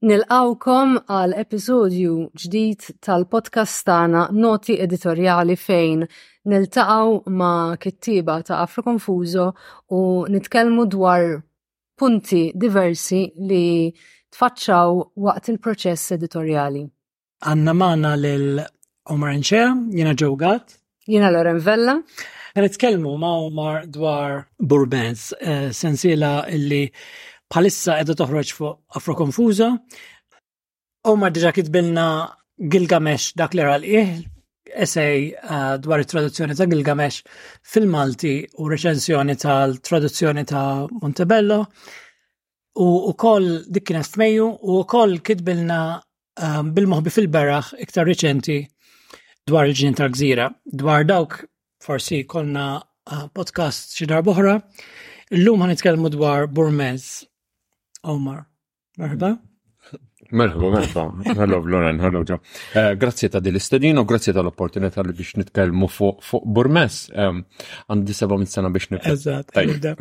Nilqawkom għal episodju ġdid tal-podcast tagħna Noti Editorjali fejn niltaqgħu ma' kittieba ta' Afro Confuso u nitkellmu dwar punti diversi li tfaċċaw waqt il-proċess editorjali. Għanna maħna l-Omar Nxea, jina ġewgat. Jina Loren Vella. Nitkellmu ma' Omar dwar Burbens, eh, sensiela illi bħalissa edha toħroġ fuq Afro Konfuza. Omar diġa kitbilna Gilgamesh dak li ralqih, esej eh, dwar it-traduzzjoni ta' Gilgamesh fil-Malti u reċensjoni tal-traduzzjoni ta' Montebello. u wkoll dik kienet f'Mejju u wkoll kitbilna ehm, bil-moħbi fil-beraħ iktar riċenti dwar il-ġnien tal-gżira. Dwar dawk forsi konna eh, podcast xi darba oħra. Illum ħan nitkellmu dwar Burmez. Omar, merħba. Merħba, merħba. Hello, Loren, hello, Ġo. Eh, grazzi ta' dil istedin u grazzi tal-opportunità li biex nitkellmu fuq Burmes. Għandi seba' mit sena biex nitkellmu. Eżatt, tajda.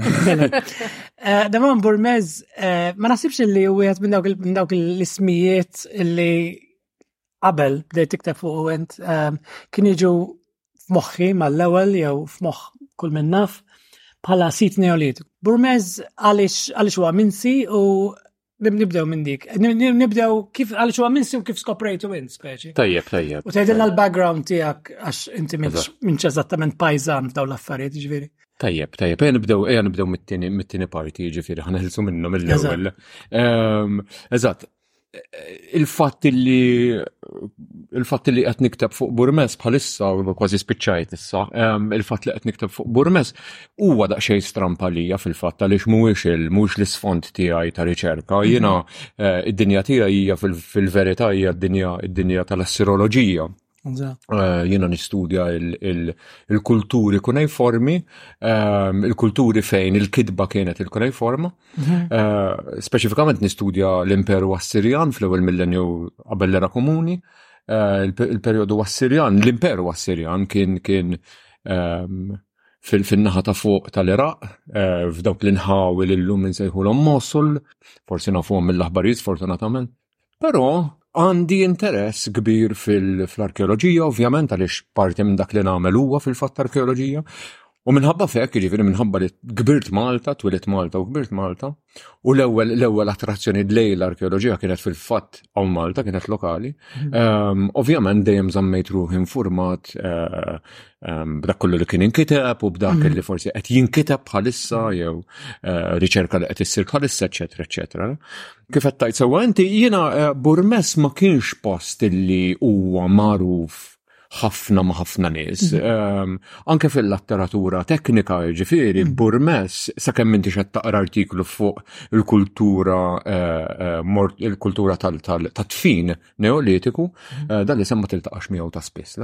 Eh, Daman Burmes, eh, ma nasibx li u għed minn dawk l-ismijiet li qabel bdejt tikta fuq u għent kien iġu f'moħħi mal-ewel jew f'moħħ kull minn naf bħala sit neolit. Burmes għalix huwa minsi u Nibdew minn dik. Nibdew kif għal xo minn sim kif skoprejtu minn speċi. Tajjeb, tajjeb. U tajdilna l-background tijak għax inti minn eżattament pajzan f'daw l-affarijiet ġviri. Tajjeb, tajjeb, eja nibdew, eja nibdew mit-tini parti ġviri, ħana ħilsu minnu mill-ewel. Ehm, eżat, il-fatt li il-fatt li qed nikteb fuq Burmes bħalissa kważi spiċċajt issa, ehm, il-fatt li qed nikteb fuq Burmes huwa daqsxejn stramp għalija fil-fatt għaliex mhuwiex il mhuwiex l-isfond tiegħi ta' riċerka. Mhm. Jiena eh, id-dinja tiegħi hija fil-verità hija d-dinja id-dinja tal-assiroloġija. Eh, jiena nistudja il-kulturi kunajformi, eh, il-kulturi fejn il-kidba kienet il-kunajforma. Mhm. Speċifikament nistudja l-Imperu Assirjan fl-ewwel millenju qabel l-era komuni, il-perjodu Assirjan, l-Imperu Assirjan kien kien fin-naħa ta' fuq tal-Iraq, eh, f'dawk l-inħawi li l-lum insejħulhom Mosul, forsi nafuhom mill-aħbarijiet sfortunatament. Però għandi interess kbir fil-arkeoloġija, ovvjament, għaliex parti minn dak li nagħmel huwa fil-fatt arkeoloġija. U minħabba fekk, ġifiri minħabba li kbirt Malta, twilit Malta u kbirt Malta, U l-ewwel l-ewwel attrazzjoni dlej l-arkeoloġija kienet fil-fatt hawn Malta kienet lokali. Mhm. Ehm, ovvjament dejjem żammejt ruħi informat eh, ehm, b'dak kollu li kien inkiteb u b'dak mhm. li forsi qed jinkiteb bħalissa mhm. jew eh, riċerka li qed issir bħalissa eċetera eċetera. Kif qed tajt sewwa inti jiena eh, Burmess ma kienx post li huwa magħruf ħafna ma ħafna nies. Mhm. Ehm, anke fil-letteratura teknika, ġifiri, mhm. burmess, sa' kemm inti xed taqra artiklu fuq il-kultura eh, eh, il-kultura tal-tfin neolitiku, mhm. eh, dan li semma tiltaqax miegħu ta' spiss.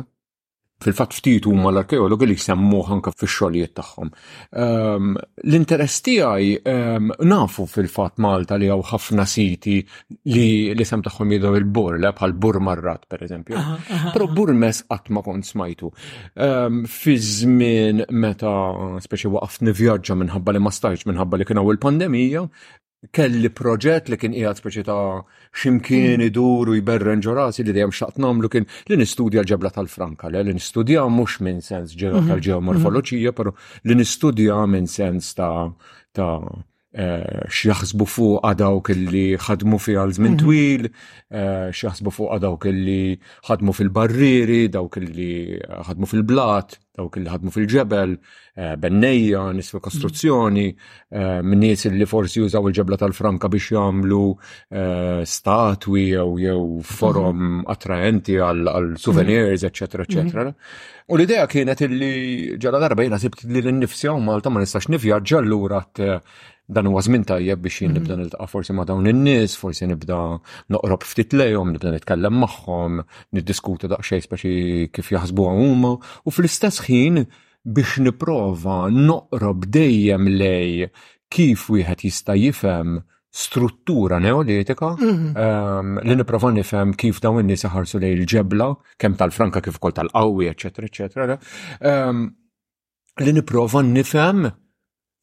Fil-fatt ftit huma l-arkeologi li semmuh anke fix-xogħlijiet tagħhom. Um, L-interess tiegħi um, nafu fil-fatt Malta li hawn ħafna siti li li sem tagħhom jidhom il-burla bħal Burmarrat pereżempju. Uh -huh, Però Burmes qatt ma kont smajtu. Um, fi żmien meta speċi waqaft nivjaġġa minħabba li ma stajtx minħabba li kien hawn il-pandemija, kelli proġett li kien qiegħed speċi ta' ximkien mm. idur u jberren ġorasi li dejjem xaqt nagħmlu kien li nistudja l-ġebla tal-Franka, li nistudja mhux minn sens ġewwa mhm. tal-ġeomorfoloġija, mhm. però li nistudja minn sens ta' ta' eh, x'jaħsbu fuq dawk li ħadmu fi għal żmien mhm. twil, eh, x'jaħsbu fuq dawk li ħadmu fil-barrieri, dawk li ħadmu fil-blat. dawk li ħadmu fil-ġebel, eh, bennejja, nis fil-kostruzzjoni, eh, minn nies li forsi jużaw il-ġebla tal-franka biex jagħmlu eh, statwi jew jew forom mhm. attraenti għal souvenirs, eċetera, mhm. eċetera. U l-idea kienet illi ġala darba jiena sibt li l-nifsi Malta ma nistax nivjaġġa lura dan huwa żmien tajjeb biex jien mhm. nibda niltaqa' forsi ma' dawn in-nies, forsi nibda noqrob ftit lejhom, nibda nitkellem magħhom, niddiskuta daqsxejn speċi kif jaħsbuha huma u fl-istess ħin biex nipprova noqrob dejjem lej kif wieħed jista' jifhem struttura neolitika mhm. ehm, li niprofa nifhem kif dawn in-nies iħarsu lejn il-ġebla, kemm tal-franka kif ukoll tal-qawwi, eċetera, eċetera. Ehm, li niprofa nifhem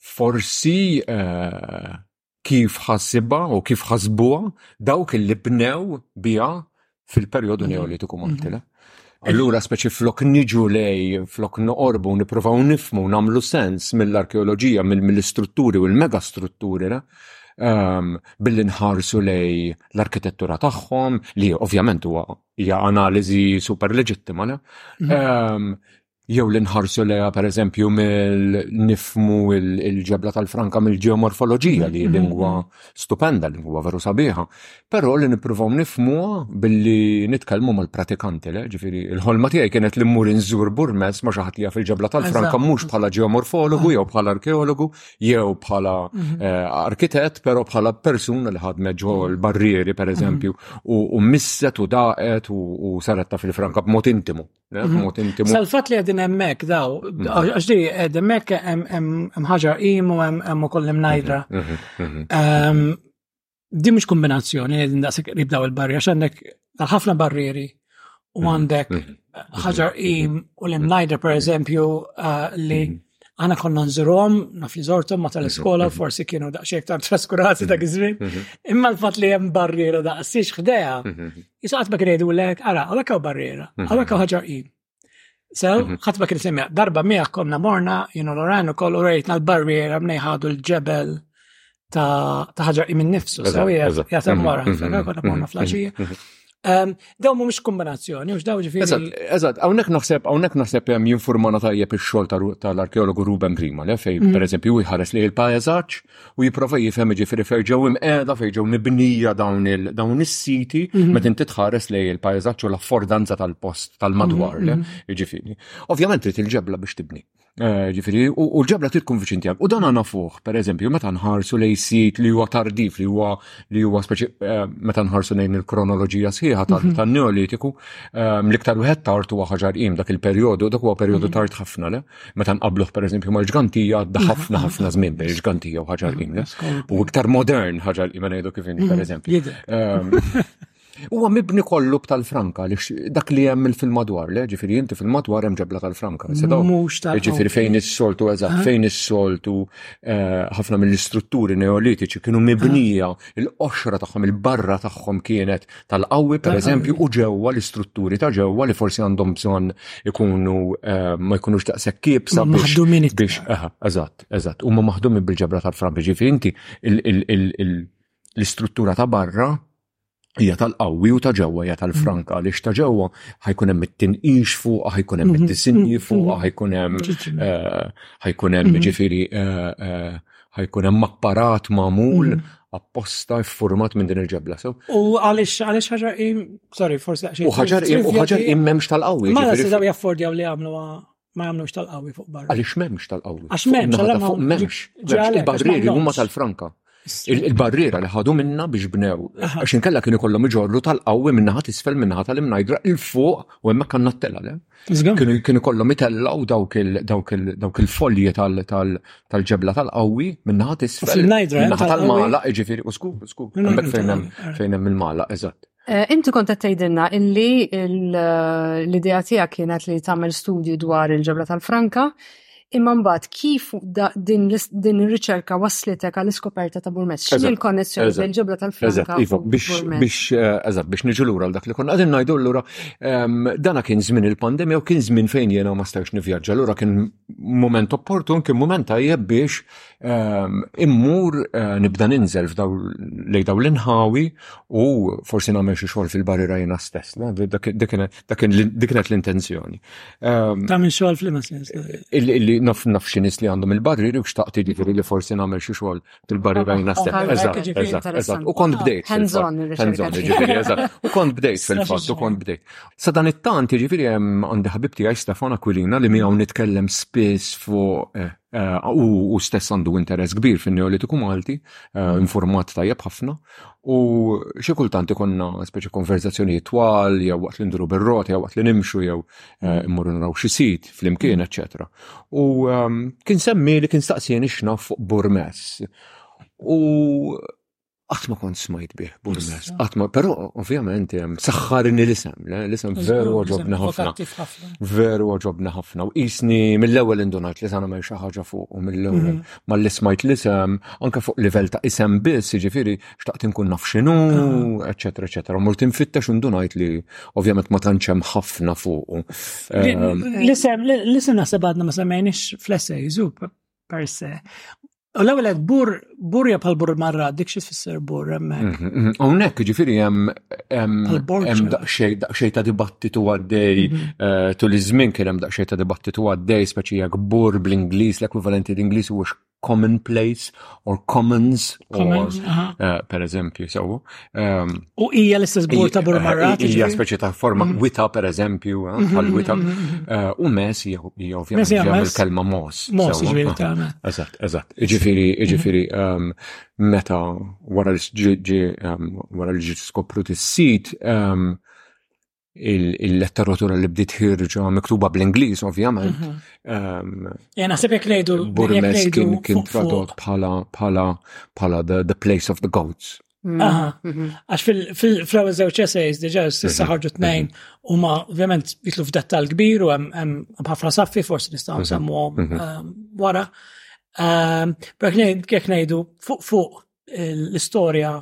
forsi eh, kif ħassiba u kif ħasbuha dawk li bnew biha fil-perjodu mhm. neolitiku Maltila. Mhm. Allura speċi flok niġu lej, flok noqorbu, niprofaw nifmu, namlu sens mill-arkeoloġija, mill-istrutturi u l-megastrutturi, um, billi nħarsu lej l-arkitettura tagħhom, li ovvjament huwa hija analiżi super leġittima, um, jew li nħarsu leha per eżempju mill-nifmu il-ġebla tal-franka mill-ġeomorfoloġija li mm-hmm. lingwa stupenda, lingwa veru sabiħa, però li nippruvaw nifmuha billi nitkellmu mal-pratikanti, le, ġifiri, il-ħolma tiegħi kienet li mmur inżur burmez ma xaħat li fil-ġebla tal-franka mhux bħala ġeomorfologu jew bħala arkeologu jew bħala mm-hmm. eh, arkitett, però bħala persuna li ħadmet ġo mm-hmm. l-barrieri per eżempju u misset u daqet u saret ta' fil-franka b'mod intimu. Eh, mhm. mod intimu. Sal-fat li għedin emmek daw, mhm. għax di għed emmek mħagħar imu hemm ukoll imnajdra. Mhm, ehm, di mhux kombinazzjoni li għedin daqsik qrib daw il-barri, għax għandek ħafna barrieri u għandek ħaġar im u l-imnajdra per eżempju eh, li għana konna nżurom, naf li zortom ma tal-iskola, forsi kienu daqxie ktar traskurati ta' gizmin, imma l-fat li jem barriera daqsiex xdeja, Jisa għatma kien jgħidu l-ek, għara, għawek għaw barriera, mhm. għawek għaw ħagġar id. So, mhm. ħatma kien semmi, darba miegħek komna morna, jino l-oran u kollu rejtna l-barriera mnejħadu l-ġebel ta' ħagġar id minn nifsu, so jgħatem mhm. morra, konna morna flaxija. Daw mhumiex kombinazzjoni, mhux daw ġifieri. Eżatt, eżatt, hawnhekk naħseb hawnhekk naħseb hemm jinfurmana tajjeb ix-xogħol tal-arkeologu Ruben Grima, le fejn pereżempju jħares li l-paeżaġġ u jipprova jifhem ġifiri fejn ġew imqeda fejn ġew mibnija dawn il dawn is-siti mhm. meta inti tħares lej il-pajżaġġ u l-affordanza tal-post tal-madwar mhm, mhm. Eh, ġifiri. Ovvjament trid il-ġebla biex tibni. Eh, ġifiri, u l-ġebla trid tkun viċin tiegħek. U dan għandna fuq, pereżempju, meta nħarsu lej sit li huwa tardif li huwa li huwa speċi eh, meta nħarsu lejn il-kronoloġija sħiħa tan-Neolitiku, l-iktar wieħed tard huwa ħaġar qim dak il-perjodu, dak huwa perjodu tard ħafna le. Meta nqabluh per eżempju ma' ġgantija għadda mm-hmm. ħafna ħafna żmien bejn ġgantija u ħaġa l-qimna. U iktar modern ħaġa l-qimna ngħidu kif inhi per mm-hmm. eżempju. Ehm, huwa mibni kollu b'tal-franka li dak li hemm il-filmadwar, le ġifieri inti filmadwar hemm ġebla tal-franka. Mhux tal Ġifieri fejn is-soltu eżatt, fejn is-soltu eh, ħafna mill-istrutturi neolitiċi kienu mibnija, il-qoxra tagħhom, il-barra tagħhom kienet tal-qawwi per eżempju u ġewwa l-istrutturi ta' ġewwa li forsi għandhom bżonn ikunu eh, ma jkunux daqshekk kiebsa biex biex eżatt, eżatt, huma maħdumin bil-ġebra tal-frambi ġifieri inti l-istruttura ta' barra hija tal-qawwi u ta' ġewwa hija tal-franka li ta' ġewwa ħajkun hemm it-tinqix fuq, ħajkun hemm mhm. it-disinji mhm. fuq, ħajkun hemm mhm. eh, ħajkun hemm ġifieri eh, ħajkun hemm apparat magħmul mm. apposta ffurmat minn din il-ġebla sew. U għaliex għaliex ħaġar im, sorry, forsi għaxi. U ħaġar im, u ħaġar im m'hemmx tal-qawwi. Ma jiġifieri nistgħu jaffordjaw li jagħmlu ma jagħmlux tal-qawwi fuq barra. Għaliex m'hemmx tal-qawwi. Għax m'hemmx, għal fuq m'hemmx. Il-barrieri huma tal-franka. Il-barriera li ħadu minna biex bnew, għax inkella kien ikollhom iġorru tal-qawwi minnaħa tisfel minnaħa tal-imnajdra il-fuq u hemmhekk għandna t-tela le. Kienu kollhom itellgħu dawk il-folji tal-ġebla tal-qawwi minnaħa tisfel. Minnaħa tal-mala, ġifieri, u skur, skur. Fejn hemm il-mala, eżatt. Eh, inti kont qed tgħidilna illi l-idea tiegħek kienet li tagħmel studju dwar il-ġebla tal-Franka, Imma mbagħad kif din ir-riċerka waslitek għal iskoperta ta' Burmez? X'inhi l-konnessjoni bejn ġebla tal-Franka iva, biex biex eh, eżatt biex niġu lura dak li konna qegħdin ngħidu lura ehm, dana kien żmien il-pandemija u kien żmien fejn jiena ma stajx nivvjaġġa lura kien moment opportun kien moment tajjeb biex Ehm, immur eh, nibda ninżel lej daw l-inħawi u forsi nagħmel xi xogħol fil-barriera jiena stess, dik kienet l-intenzjoni. Ehm, ta' minn xogħol fl-imma sens. Illi naf naf xi nies li għandhom il-barrieri u xtaqt jiġifieri li forsi nagħmel xi xogħol fil-barriera jiena stess. Eżatt, eżatt, eżatt. U kont bdejt. Hands-on, hands-on, jiġifieri, eżatt. U kont bdejt fil-fatt, u kont bdejt. Sa dan it-tant, jiġifieri hemm għandi ħabib tiegħi Stefan Aquilina li miegħu nitkellem spiss fuq eh, Eh, u stess għandu interess kbir fin-Neolitiku Malti, eh, informat tajjeb ħafna, u xi kultant ikonna speċi konverzazzjonijiet twal, jew waqt li nduru bir-rota, jew waqt li nimxu, jew eh, immorru naraw xi sit flimkien, eċetera. U ehm, kien semmi li kien staqsieni x'naf fuq Burmess. U Qatt ma kont smajt bih, Burmes. Qatt ma, però ovvjament saħħarini l-isem, l-isem veru għoġobna ħafna. Veru għoġobna ħafna. U jisni mill-ewwel indunat li sana ma xi ħaġa fuq u mill-ewwel mhm. ma li smajt l-isem, anke fuq livell ta' isem biss, jiġifieri xtaqt inkun naf x'inhu, eċetera, eċetera. Mort infittex indunajt li ovvjament ma tantx hemm ħafna fuq. Ehm, l-isem l-isem naħseb għadna ma semmejniex fl-essejżu per se. U l-ewwel qed bur burja bħal bur marra dik xi tfisser bur hemmhekk. Mhm, mhm. Hawnhekk jiġifieri hemm hemm daqsxejn daqsxejn ta' dibattitu għaddej mhm. eh, tul iż-żmien kien hemm daqsxejn ta' dibattitu għaddej speċi jekk bur bl-Ingliż l-ekwivalenti l-Ingliż huwa commonplace or commons or eh, per eżempju sewu. Ehm, u hija l-istess bur ta' bur marrat. Eh, hija speċi ta' forma mm. wita per eżempju, eh, mm-hmm, bħal wita. Mm-hmm. Eh, u mes hija ovvjament ġem il-kelma mos. Mos, ġifieri tagħna. Eżatt, eżatt. Ġifieri, mm-hmm. ġifieri ehm, meta wara li ehm, wara li ġiet skopru tis-sit il-lettera rotura li bdiet ħirġa miktuba bl-Ingliż, ovvjament. Mhm. Ehm, eh, naħseb jekk ngħidu. Burmes kien kien tradott bħala bħala bħala the place of the goats. Mhm. Aha, mhm. għax fil-ewwel żewġ essays diġà s'issa ħarġu tnejn u ma ovvjament jitlu f'dettal kbir u hemm ħafna saffi forsi nistgħu nsemmuhom ehm, wara. Ehm, Bek jekk ngħidu fuq fuq eh, l-istorja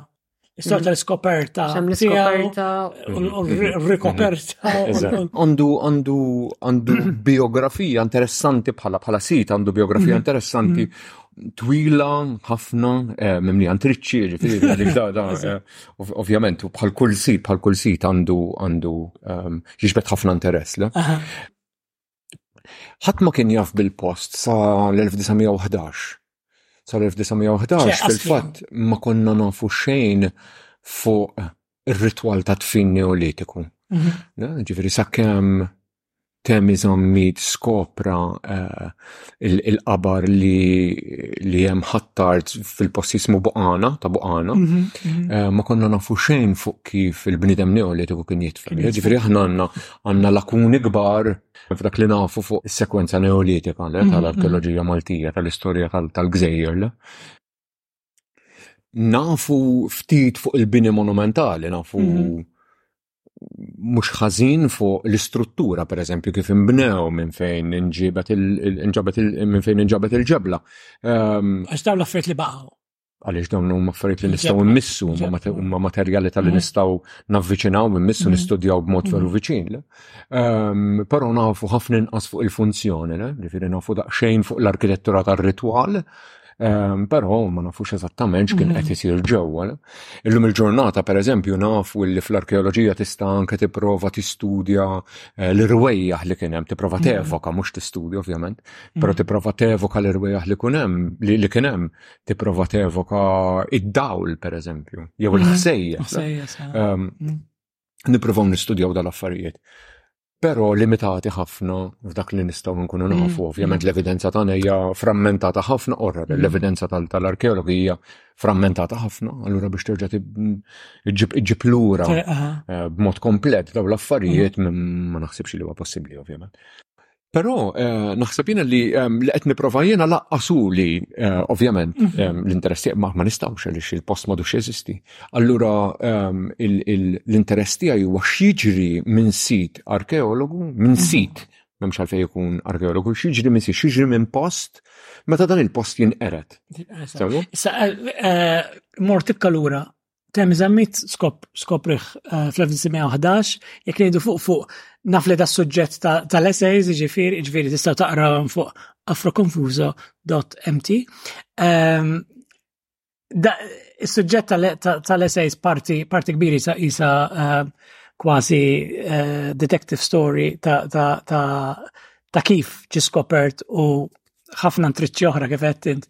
Is-sort tal-iskoperta. Xem l-iskoperta. Rikoperta. Għandu għandu għandu biografija interessanti bħala bħala sit għandu biografija mm-hmm. interessanti mm-hmm. twila ħafna eh, mimni għan triċċi ġifiri eh, ovvjament bħal kull sit bħal kull sit għandu għandu ehm, jiġbet ħafna interess. Ħadd ma kien jaf bil-post sa l-1911. Sa l-1911 fil-fatt ma konna nafu xejn fuq ir-ritwal ta' tfin neolitiku. Mhm. Ġifieri sakemm temm iżammit skopra eh, il-qabar li hemm ħattart fil-post jismu Buqana ta' Buqana, mhm, mhm. Eh, ma konna nafu xejn fuq kif il-bnidem neolitiku kien jitfel. Ġifieri aħna għandna għandna lakuni kbar f'dak li nafu fuq is-sekwenza neolitika mhm, tal-arkeoloġija mhm. Maltija, tal-istorja tal-gżejjer. Nafu ftit fuq il-bini monumentali, nafu mhm. mhux ħażin fuq l-istruttura, per eżempju, kif imbnew minn fejn inġabet minn fejn inġabet il-ġebla. Ehm, Għax dawn l-affarijiet li baqgħu. għaliex dawn huma affarijiet li nistgħu mmissu, huma materjali tal-li mm. nistgħu navviċinaw minn missu mm. nistudjaw b'mod mm. veru viċin. Ehm, però nafu ħafna inqas fuq il-funzjoni, ġifieri nafu daqsxejn fuq l-arkitettura tar-ritwal, ehm, però ma nafux eżattament x'kien qed isir ġewwa. Illum il-ġurnata pereżempju nafu li fl-arkeoloġija tista' anke tipprova tistudja eh, l-irwejjaħ li kien hemm, tipprova tevoka mhux tistudja ovvjament, però tipprova tevoka l-irwejjaħ li kun hemm li kien hemm tipprova tevoka id-dawl, per eżempju, jew mhm. il-ħsejja. Ehm, mhm. Nipprovaw nistudjaw dal-affarijiet. Pero limitati ħafna f'dak li nistgħu nkunu mhm. nafu, ovvjament l-evidenza tagħna hija frammentata ħafna, orra l-evidenza tal-arkeologija frammentata ħafna, allura biex terġa' iġġib lura eh, b'mod komplet daw l-affarijiet ma naħsibx li huwa possibbli ovvjament. Però eh, naħseb jiena li ehm, li qed nipprova jiena laqqasu li eh, ovvjament mhm. ehm, l-interess tiegħek ma nistgħux għaliex il-post ma dux jeżisti. Allura ehm, l-interess tiegħi huwa x'jiġri minn sit arkeologu, minn mhm. sit memx għalfej jkun arkeologu, xieġri minn si, xieġri minn post, meta dan il-post jinqeret. Sa' eh, mort tibka lura Tem zammit skopriħ eh, fl-1911, jek nejdu fuq fuq naf li da suġġett tal-essays, ġifiri, ġifiri tistaw taqra fuq afroconfuso.mt. Ehm, Is-suġġett tal-essays parti kbiri sa' isa eh, kważi eh, detective story ta' kif ġiskopert u ħafna ntriċċi oħra kif qed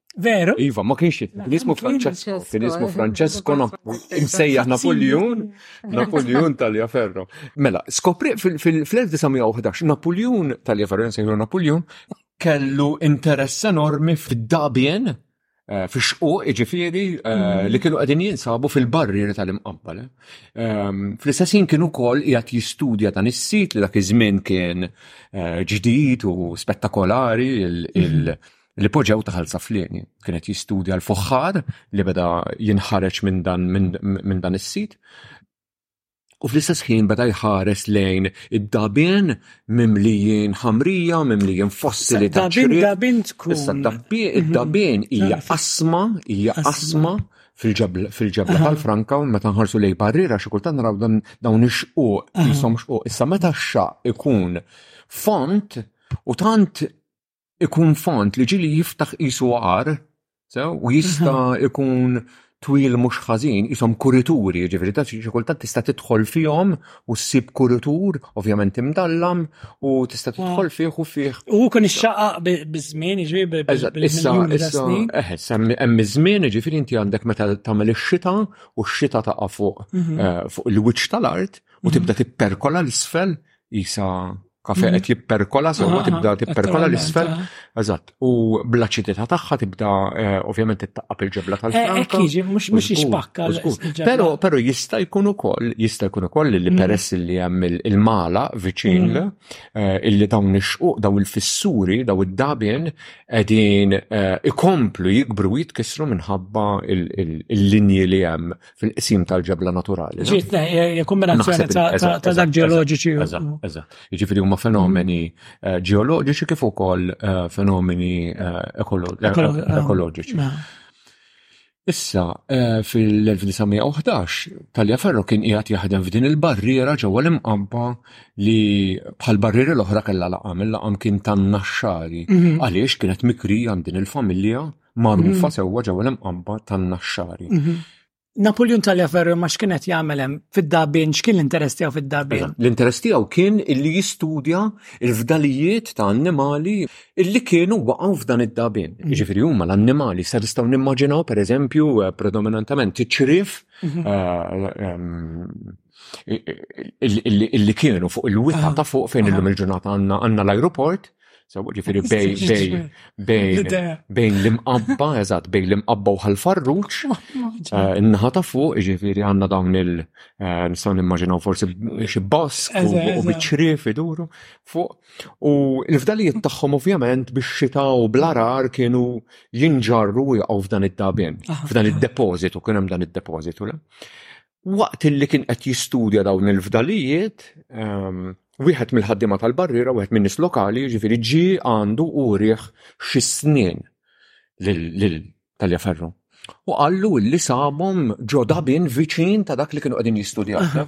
Veru? Iva, ma kienx jitlu. Kien jismu Francesco. Kien jismu Francesco, imsejjaħ Napoleon, Napoleon Taliaferro. Mela, skopri fil-1911, Napoleon Taliaferro, nsejħu Napoleon, kellu interess enormi fid-dabien, eh, fi xqu iġifiri eh, mm. li kienu għedin jinsabu fil-barrieri tal-imqabbal. Eh. Ehm, fl-istessin kienu kol jgħat jistudja dan is-sit li dak iż-żmien kien ġdid u spettakolari il- mm-hmm. li poġew taħal saflieni. Kien qed jistudja l-foħħar li beda jinħareġ minn dan minn dan is-sit. U fl-istess ħin beda jħares lejn id-dabien mimlijin ħamrija, mimlijin fossili ta' ċirri. Dabin tkun. Issa mhm. id-dabien hija asma, hija asma fil-ġebla tal-Franka meta nħarsu lej barriera xi kultant naraw dawn ix-xquq, jisom xquq. Issa meta x-xaq ikun font u tant ikun font li ġili jiftaħ qisu għar, sew, u jista' mhm. ikun twil mhux ħażin, ishom kurituri, ġifieri ta' xi kultant tista' tidħol fihom u ssib kuritur, ovvjament imdallam, u tista' tidħol fih u fih. U kun ixxaqaq biż-żmien, jiġri Issa, issa, eh, hemm iż-żmien, ġifieri inti għandek meta tagħmel ix-xita u x-xita taqa' fuq mhm. eh, fuq il-wiċċ tal-art u mhm. tibda tipperkola l-isfel jisa kafe mhm. qed jipperkola, so ah, tibda ah, tipperkola l-isfel. Eżatt. U bl-aċidità tagħha tibda eh, ovvjament tittaqab il-ġebla eh, tal-franka. Hekk jiġi mhux mhux jixpakka. Però però jista' jkun ukoll jista' jkun ukoll li mhm. peress li hemm il-mala viċin mhm. eh, illi dawn ix-xquq daw il-fissuri daw id-dabien qegħdin ikomplu jikbru jitkissru minħabba il-linji li hemm fil-qsim tal-ġebla naturali. Ġiet, hija kombinazzjoni ta' dak ġeoloġiċi. Eżatt, jiġifieri huma fenomeni eh, ġeoloġiċi kif ukoll eh, fenomeni eh, ekoloġiċi. Issa, eh, fil-1911, Talja Ferro kien qiegħed jaħdem f'din il-barriera ġewwa l-imqabba li bħal barrieri l-oħra kellha laqam, il-laqam kien tan-naxxari. Mhm. Għaliex kienet mikri għand din il-familja Magħrufa mhm. sewwa ġewwa l-imqamba tan-Naxxari. Mhm. Napoleon Talja Ferro ma x'kienet jagħmel hemm fid-dabin, x'kien l-interess tiegħu fid-dabin? L-interess tiegħu kien illi jistudja l-fdalijiet ta' annimali illi kienu waqgħu f'dan id-dabin. Mhm. Jiġifieri huma l-annimali se nistgħu nimmaġinaw pereżempju eh, predominantament iċ-ċrif mhm. eh, ehm, illi kienu fuq il-wita ta' fuq fejn illum il-ġurnata għandna l-ajruport So, ġifiri bej, bej, bej, bejn l-imqabba, eżat, bej l-imqabba u ħal-farruċ, eh, n-naħa ta' fuq, ġifiri għanna dawn il- eh, nistaw nimmaġinaw forsi xi bask u biċrif iduru fuq. U l-fdalijiet tagħhom ovvjament biex xita u blarar kienu jinġarru jaqgħu f'dan id-dabin, f'dan id-depozitu, kien hemm dan id-depozitu. Waqt li kien qed jistudja dawn il-fdalijiet, ehm, wieħed mill-ħaddiema tal-barriera, wieħed minn nies lokali, ġifieri ġi għandu u rieħ xi snien lil Talja Ferro. U qallu li sabhom ġo dabin viċin ta' dak li kienu qegħdin jistudjaw.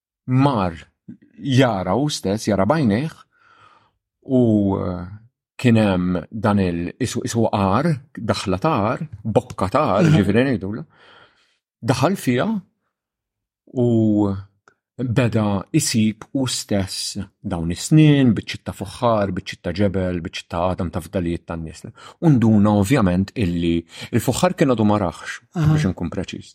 mar jara u stess, jara bajneħ, u eh, kienem dan il-isu isu għar, daħla tar, bokka tar, mhm. ġifiri nejdu, daħal fija u beda isib u stess dawn is-snin, biċċitta fuħħar, biċċitta ġebel, biċċitta għadam ta' fdalijiet tan nies Unduna ovvjament illi il-fuħħar kien għadu maraħx, biex nkun preċiż.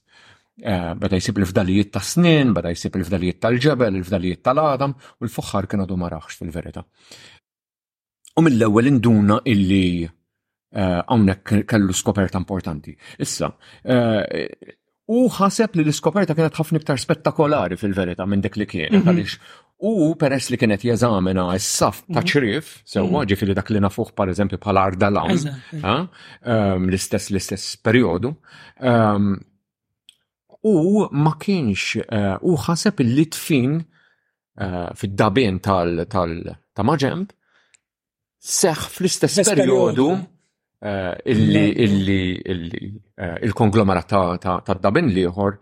Eh, beda jisib il-fdalijiet ta' snin, beda jisib il-fdalijiet tal-ġebel, il-fdalijiet tal-adam, u l-fuħħar kien għadu maraħx fil-verita. U mill-ewwel induna illi eh, hawnhekk kellu skoperta importanti. Issa, eh, u ħaseb li l-iskoperta kienet ħafna iktar spettakolari fil-verita minn dik li kienet, mhm. għaliex U peress li kienet jeżamina s-saf ta' mhm. ċrif, sewa mhm. ġifiri dak li nafuħ par eżempju pal ardalam, ehm, l-istess l-istess periodu, ehm, u ma kienx u ħaseb li d-dfin fid-dabien ta' maġenb seħħ fl-istess perjodu li l-konglomerat tad-dabien l-ieħor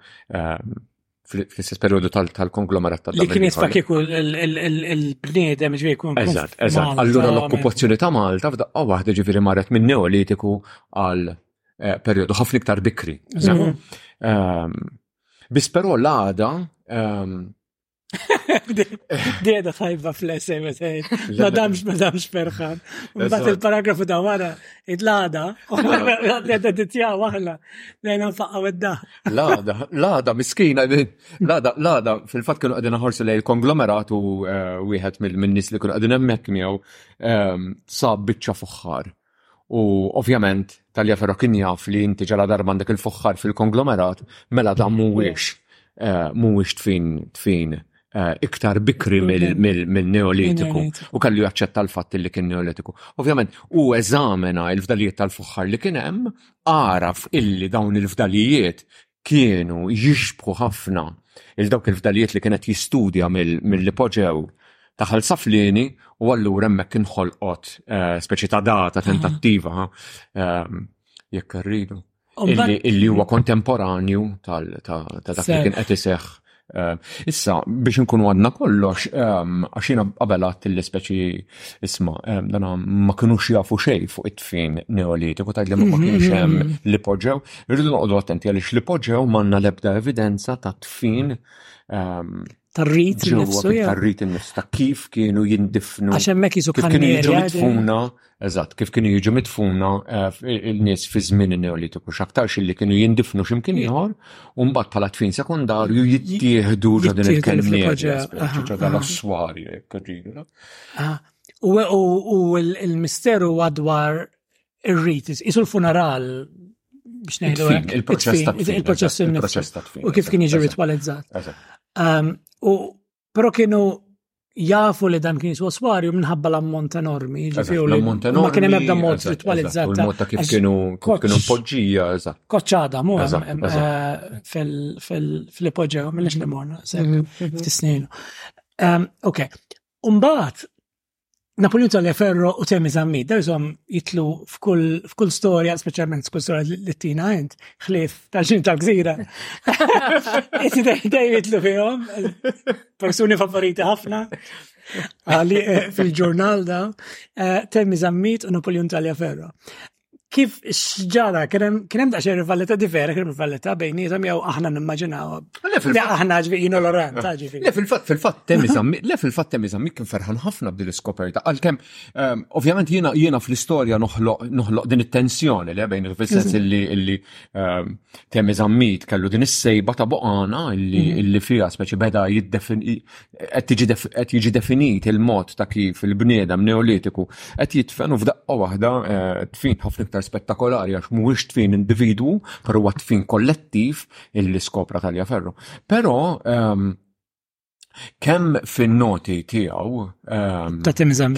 fl-istess periodu tal-konglomerat tal Li kien jisfa kieku il-bniedem ġviri kun. Eżat, eżat. Allura l-okkupazzjoni ta' Malta f'daqqa waħda ġviri marret minn neolitiku għal eh, periodu ħafna iktar bikri. Mhm. Ehm, Bis però l-għada ehm, Deda tajba fl-essay metej. Ma damx, ma damx perħan. Bat il-paragrafu da wara, id-lada, u għadda d-tja waħla, lejna faqqa wedda. L-għada, l-għada, miskina, l-għada, l-għada, fil-fat kienu għadin ħarsu lej il-konglomerat u eh, wieħed mill-nis li kienu għadin emmek miegħu ehm, sab biċċa fuħħar. U ovvjament, tal-ja ferro kien jaf li inti ġala darba għandek il-fuħħar fil-konglomerat, mela da mhuwiex eh, mhuwiex tfin tfin Eh, iktar bikri mill-neolitiku u kellu jaċċetta l-fatt li kien neolitiku. Ovvjament, u eżamena il-fdalijiet tal-fuħħar li kien hemm, għaraf illi dawn il-fdalijiet kienu jixbħu ħafna il-dawk il-fdalijiet li kienet jistudja mill-ipoġew taħal saflini u għallura hemmhekk kien ħolqot eh, speċi ta' data tentattiva eh, jekk rridu. Illi huwa kontemporanju ta' dak li kien qed iseħħ. Eh, issa, biex nkun għadna kollox, ehm, għaxina qabel għat l-speċi isma, ehm, dana ma kienux jafu xej fuq it-tfin neolitiku, ta' li ma mhm, kienx mhm, hemm mhm. li poġġew, irridu noqogħdu attenti għaliex li poġġew manna lebda evidenza ta' tfin ehm, tar-rit innifsu jew. Tar-rit innifsu ta' kif kienu jindifnu. Għax hemmhekk jisu kif kienu jiġu mitfuna, eżatt, kif kienu jiġu mitfuna eh, il-nies fi żmien neolitiku x'aktarx li kienu jindifnu x'imkien ieħor u mbagħad bħala tfin sekundarju jittieħdu ġo din il-kelmier ġo dan asswar jekk ah, U l-misteru għadwar ir-rit, isu l-funeral biex ngħidu il-proċess il-proċess u kif kien jiġi ritwalizzat. Ehm, u però kienu jafu li dan kien jiswaswarju minħabba l-ammont enormi, ġifieri l-ammont enormi. Ma kien hemm ebda mod ritwalizzat. Il-mod ta' kif kienu kienu poġġija, eżatt. Koċċada mu eh, fil-ipoġġew mill-ex li morna, ftit snin. Ehm, ok. Umbat, Napoleon Taleferro u Temi Zammit, darżom jitlu f'kull storja, specialment f'kull storja li tina għent, xlif tal-ġin tal-gżira. Dej jitlu fihom, persuni favoriti ħafna, għalli eh, fil-ġurnal da, eh, Temi Zammit u Napoleon Taleferro. kif xġara, kienem da xer rivalità di vera, kienem rivalità bejnietom jew aħna nimmaġinaw. Le aħna ġvi jino l-oran, ġvi. Le fil-fat, fil-fat, temizammi, le fil-fat temizammi kien ferħan ħafna b'din l-iskoperta. Għal-kem, ehm, ovvjament jina jina fl-istoria noħloq din it-tensjoni li bejn il-fissess mhm. illi illi ehm, temizammit kellu din is-sejba ta' boqana illi mhm. fija speċi beda jiddefin qed jiġi definit il-mod ta' kif il-bniedem Neolitiku qed jidfen u f'daqqa waħda eh, tfin ħafna iktar spettakolari għax mhuwiex tfin individwu, però huwa tfin kollettiv illi skopra tal Ferro. Però ehm, kemm fin-noti tiegħu ehm,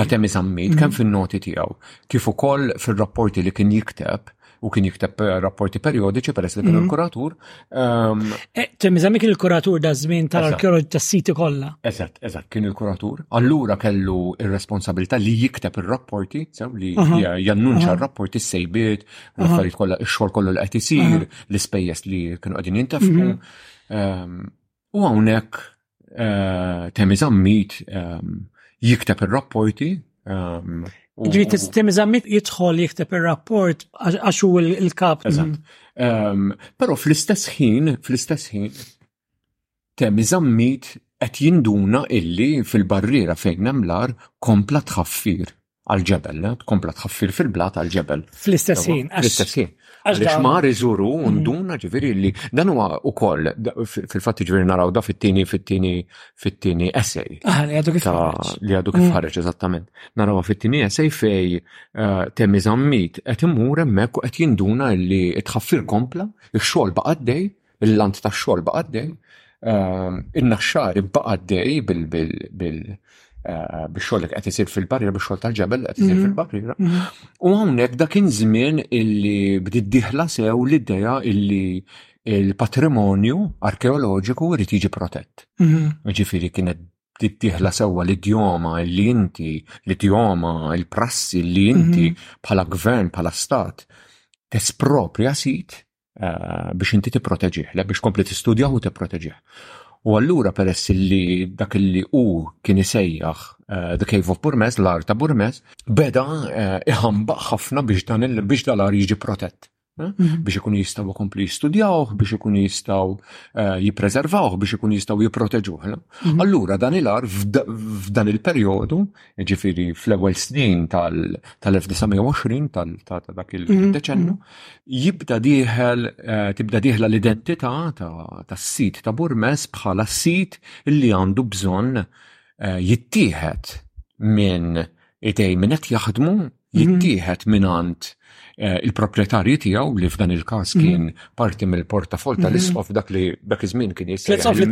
ta' temizammit, kemm mm. fin-noti tiegħu kif ukoll fir-rapporti li kien jikteb u kien jikteb eh, rapporti periodiċi peress li kien mhm. il-kuratur. Ehm, eh, Temmiżami kien il-kuratur da żmien tal-arkeoloġi tas-siti kollha. Eżatt, eżatt, kien il-kuratur. Allura kellu ir-responsabilità li jikteb ir-rapporti, sew li jannunċa r-rapporti s-sejbiet, l-affarijiet kollha, ix-xogħol kollu li qed isir, l-ispejjeż li kienu qegħdin jintefqu. Mhm. Ehm, U hawnhekk eh, Temi Zammit ehm, jikteb ir-rapporti ehm, Ġi Temi Zammit jidħol jikteb ir-rapport għax hu l-kap. Eżatt. Ehm, però fl-istess ħin, fl-istess ħin, Temi Zammit qed jinduna illi fil-barriera fejn hemm l-ar kompla tħaffir għal-ġebel, le? tkompla tħaffir fil-blat għal-ġebel. Fl-istess ħin. Fl-istess ħin. Għalix mar iżuru mm. unduna ġiviri li dan huwa ukoll fil-fatt ġiviri naraw da fit-tieni fit-tieni fit-tieni essej. Ah, li għadu kif Li għadu kif mm. ħareġ eżattament. Naraw fit-tieni essej fej eh, temmi zammit qed imur hemmhekk u qed jinduna li tħaffir kompla, ix-xogħol baqaddej Il-lant tax-xogħol baqa' dej, ehm, in-naxxar baqa' dej bil Eh, biex xogħol qed isir fil-barriera, biex xogħol tal-ġebel qed isir mhm. fil-barriera. Mhm. U hawnhekk dak kien żmien illi bdiet diħla sew l-idea illi il-patrimonju arkeoloġiku jrid jiġi protett. Mhm. Ġifieri kienet tittiħla sewwa l-idjoma li inti, l-idjoma, il-prassi li inti bħala gvern, bħala stat, tesproprja sit eh, biex inti tipproteġih, biex kompli tistudjaw u tipproteġih. U allura peress li dak li u kien isejjaħ eh, The Cave of Burmez, l-ar ta' Burmez, beda eh, iħambaq ħafna biex dan biex dal-ar jiġi protett. Eh? Mhm. biex ikun jistaw kompli jistudjawh, biex ikun jistaw eh, jipreservawh, biex ikun jistaw jiproteġuħ. Mhm. Allura dan il-ar f'dan il-periodu ġifiri fl-ewwel snin tal-1920 ta' dak il-deċennu, mhm. jibda diħel, eh, tibda diħla l-identità tas-sit ta' Burmes bħala sit li għandu bżonn eh, jittieħed minn idej minn qed jaħdmu jittieħed mingħand eh, il-proprjetarji tiegħu li f'dan il-każ mhm. kien parti mill-portafol mhm. tal-isqof dak li dak iż-żmien kien jisejjaħ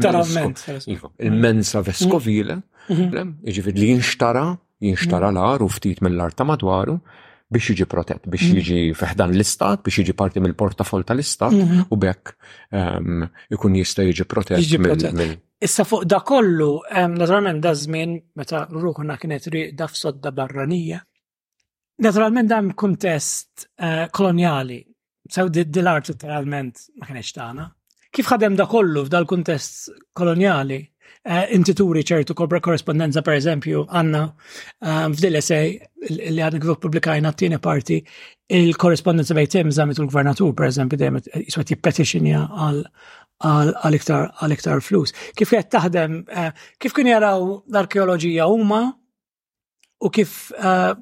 iva, il-mensa veskovile, mhm. jiġifieri li jinxtara, jinxtara l-ar u ftit mill-art ta' madwaru biex jiġi protett, biex jiġi feħdan l-istat, biex jiġi parti mill-portafol tal-istat u bekk ehm, ikun jista' jiġi protett mill Issa fuq da kollu, naturalment da żmien meta ruħna kienet riqda f'sodda barranija. Naturalment da kuntest eh, koloniali, sew dil-art literalment ma kienx tagħna. Kif ħadem da kollu f'dal kuntest koloniali, eh, inti turi ċertu kobra korrespondenza per eżempju għanna eh, f'dil esej li għadna kif publikajna t-tieni parti il-korrespondenza bejn tim zamit u l-gvernatur per eżempju dejjem jiswet jippetitionja għal għal iktar għal iktar flus. Kif qed taħdem, eh, kif kien jaraw l-arkeoloġija huma u kif eh,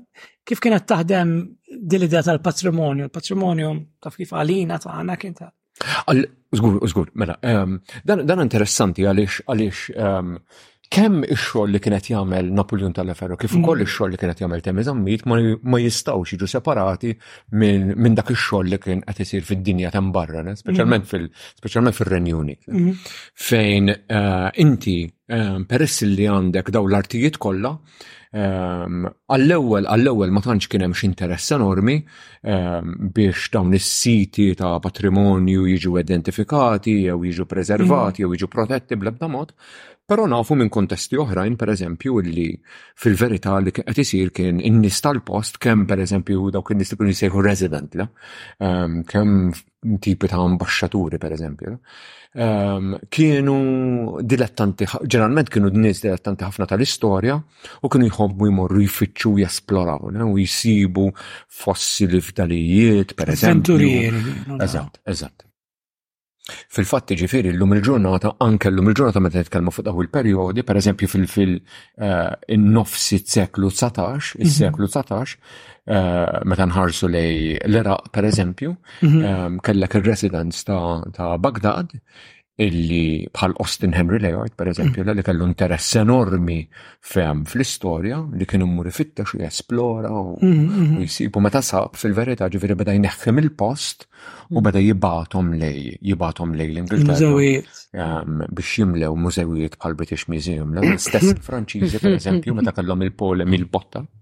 kif kienet taħdem dil-idea tal-patrimonju, il-patrimonju taf kif għalina taħna kien ta' Zgur, zgur, mela, ehm, dan interessanti għalix, għalix, ehm, kemm ix-xogħol li kienet jagħmel Napoleon Taleferro kif ukoll mm. ix-xogħol li kienet jagħmel Temi Zammit ma jistgħux jiġu separati minn dak ix-xogħol li kien qed isir fid-dinja ta' barra, speċjalment mm. fil speċjalment fir-Renju Unit. Mm. Fejn eh, inti eh, peress li għandek daw l-artijiet kollha, Ehm, għall-ewwel, għall-ewwel ma tantx kien hemm x'interess enormi ehm, biex dawn is-siti ta' patrimonju jiġu identifikati jew jiġu preservati jew jiġu protetti bl-ebda mod, però nafu minn kontesti oħrajn pereżempju li fil-verità li qed isir kien in-nies tal-post kemm pereżempju dawk in-nies li kienu jsejħu resident, ehm, kemm tipi ta' ambasċaturi per eżempju, um, kienu dilettanti, ġeneralment kienu d-nis dilettanti ħafna tal-istoria u kienu jħobbu jmorru jfittxu jesploraw, u jisibu fossili f'dalijiet, per eżempju. Eżatt, eżatt. Fil-fatt ġifiri l-lum il-ġurnata, anke l-lum il-ġurnata meta nitkellmu fuq daw il-periodi, per eżempju fil-nofsi eh, seklu 19, il-seklu 19, Eh, meta nħarsu lej l-Iraq, per eżempju, mhm. eh, kellek il-residents ta' Bagdad, illi bħal Austin Henry Layard, per eżempju, mhm. li kellu interess enormi fem fl-istoria, li kienu muri fitta u jesplora mhm, u jisibu meta sab fil-verita ġiviri beda jneħħim il-post u beda jibatom lej, jibatom lej l-Ingilterra. Ehm, biex jimlew mużewijiet bħal British Museum, l-istess franċizi, per eżempju, meta kellhom il-polem il-botta.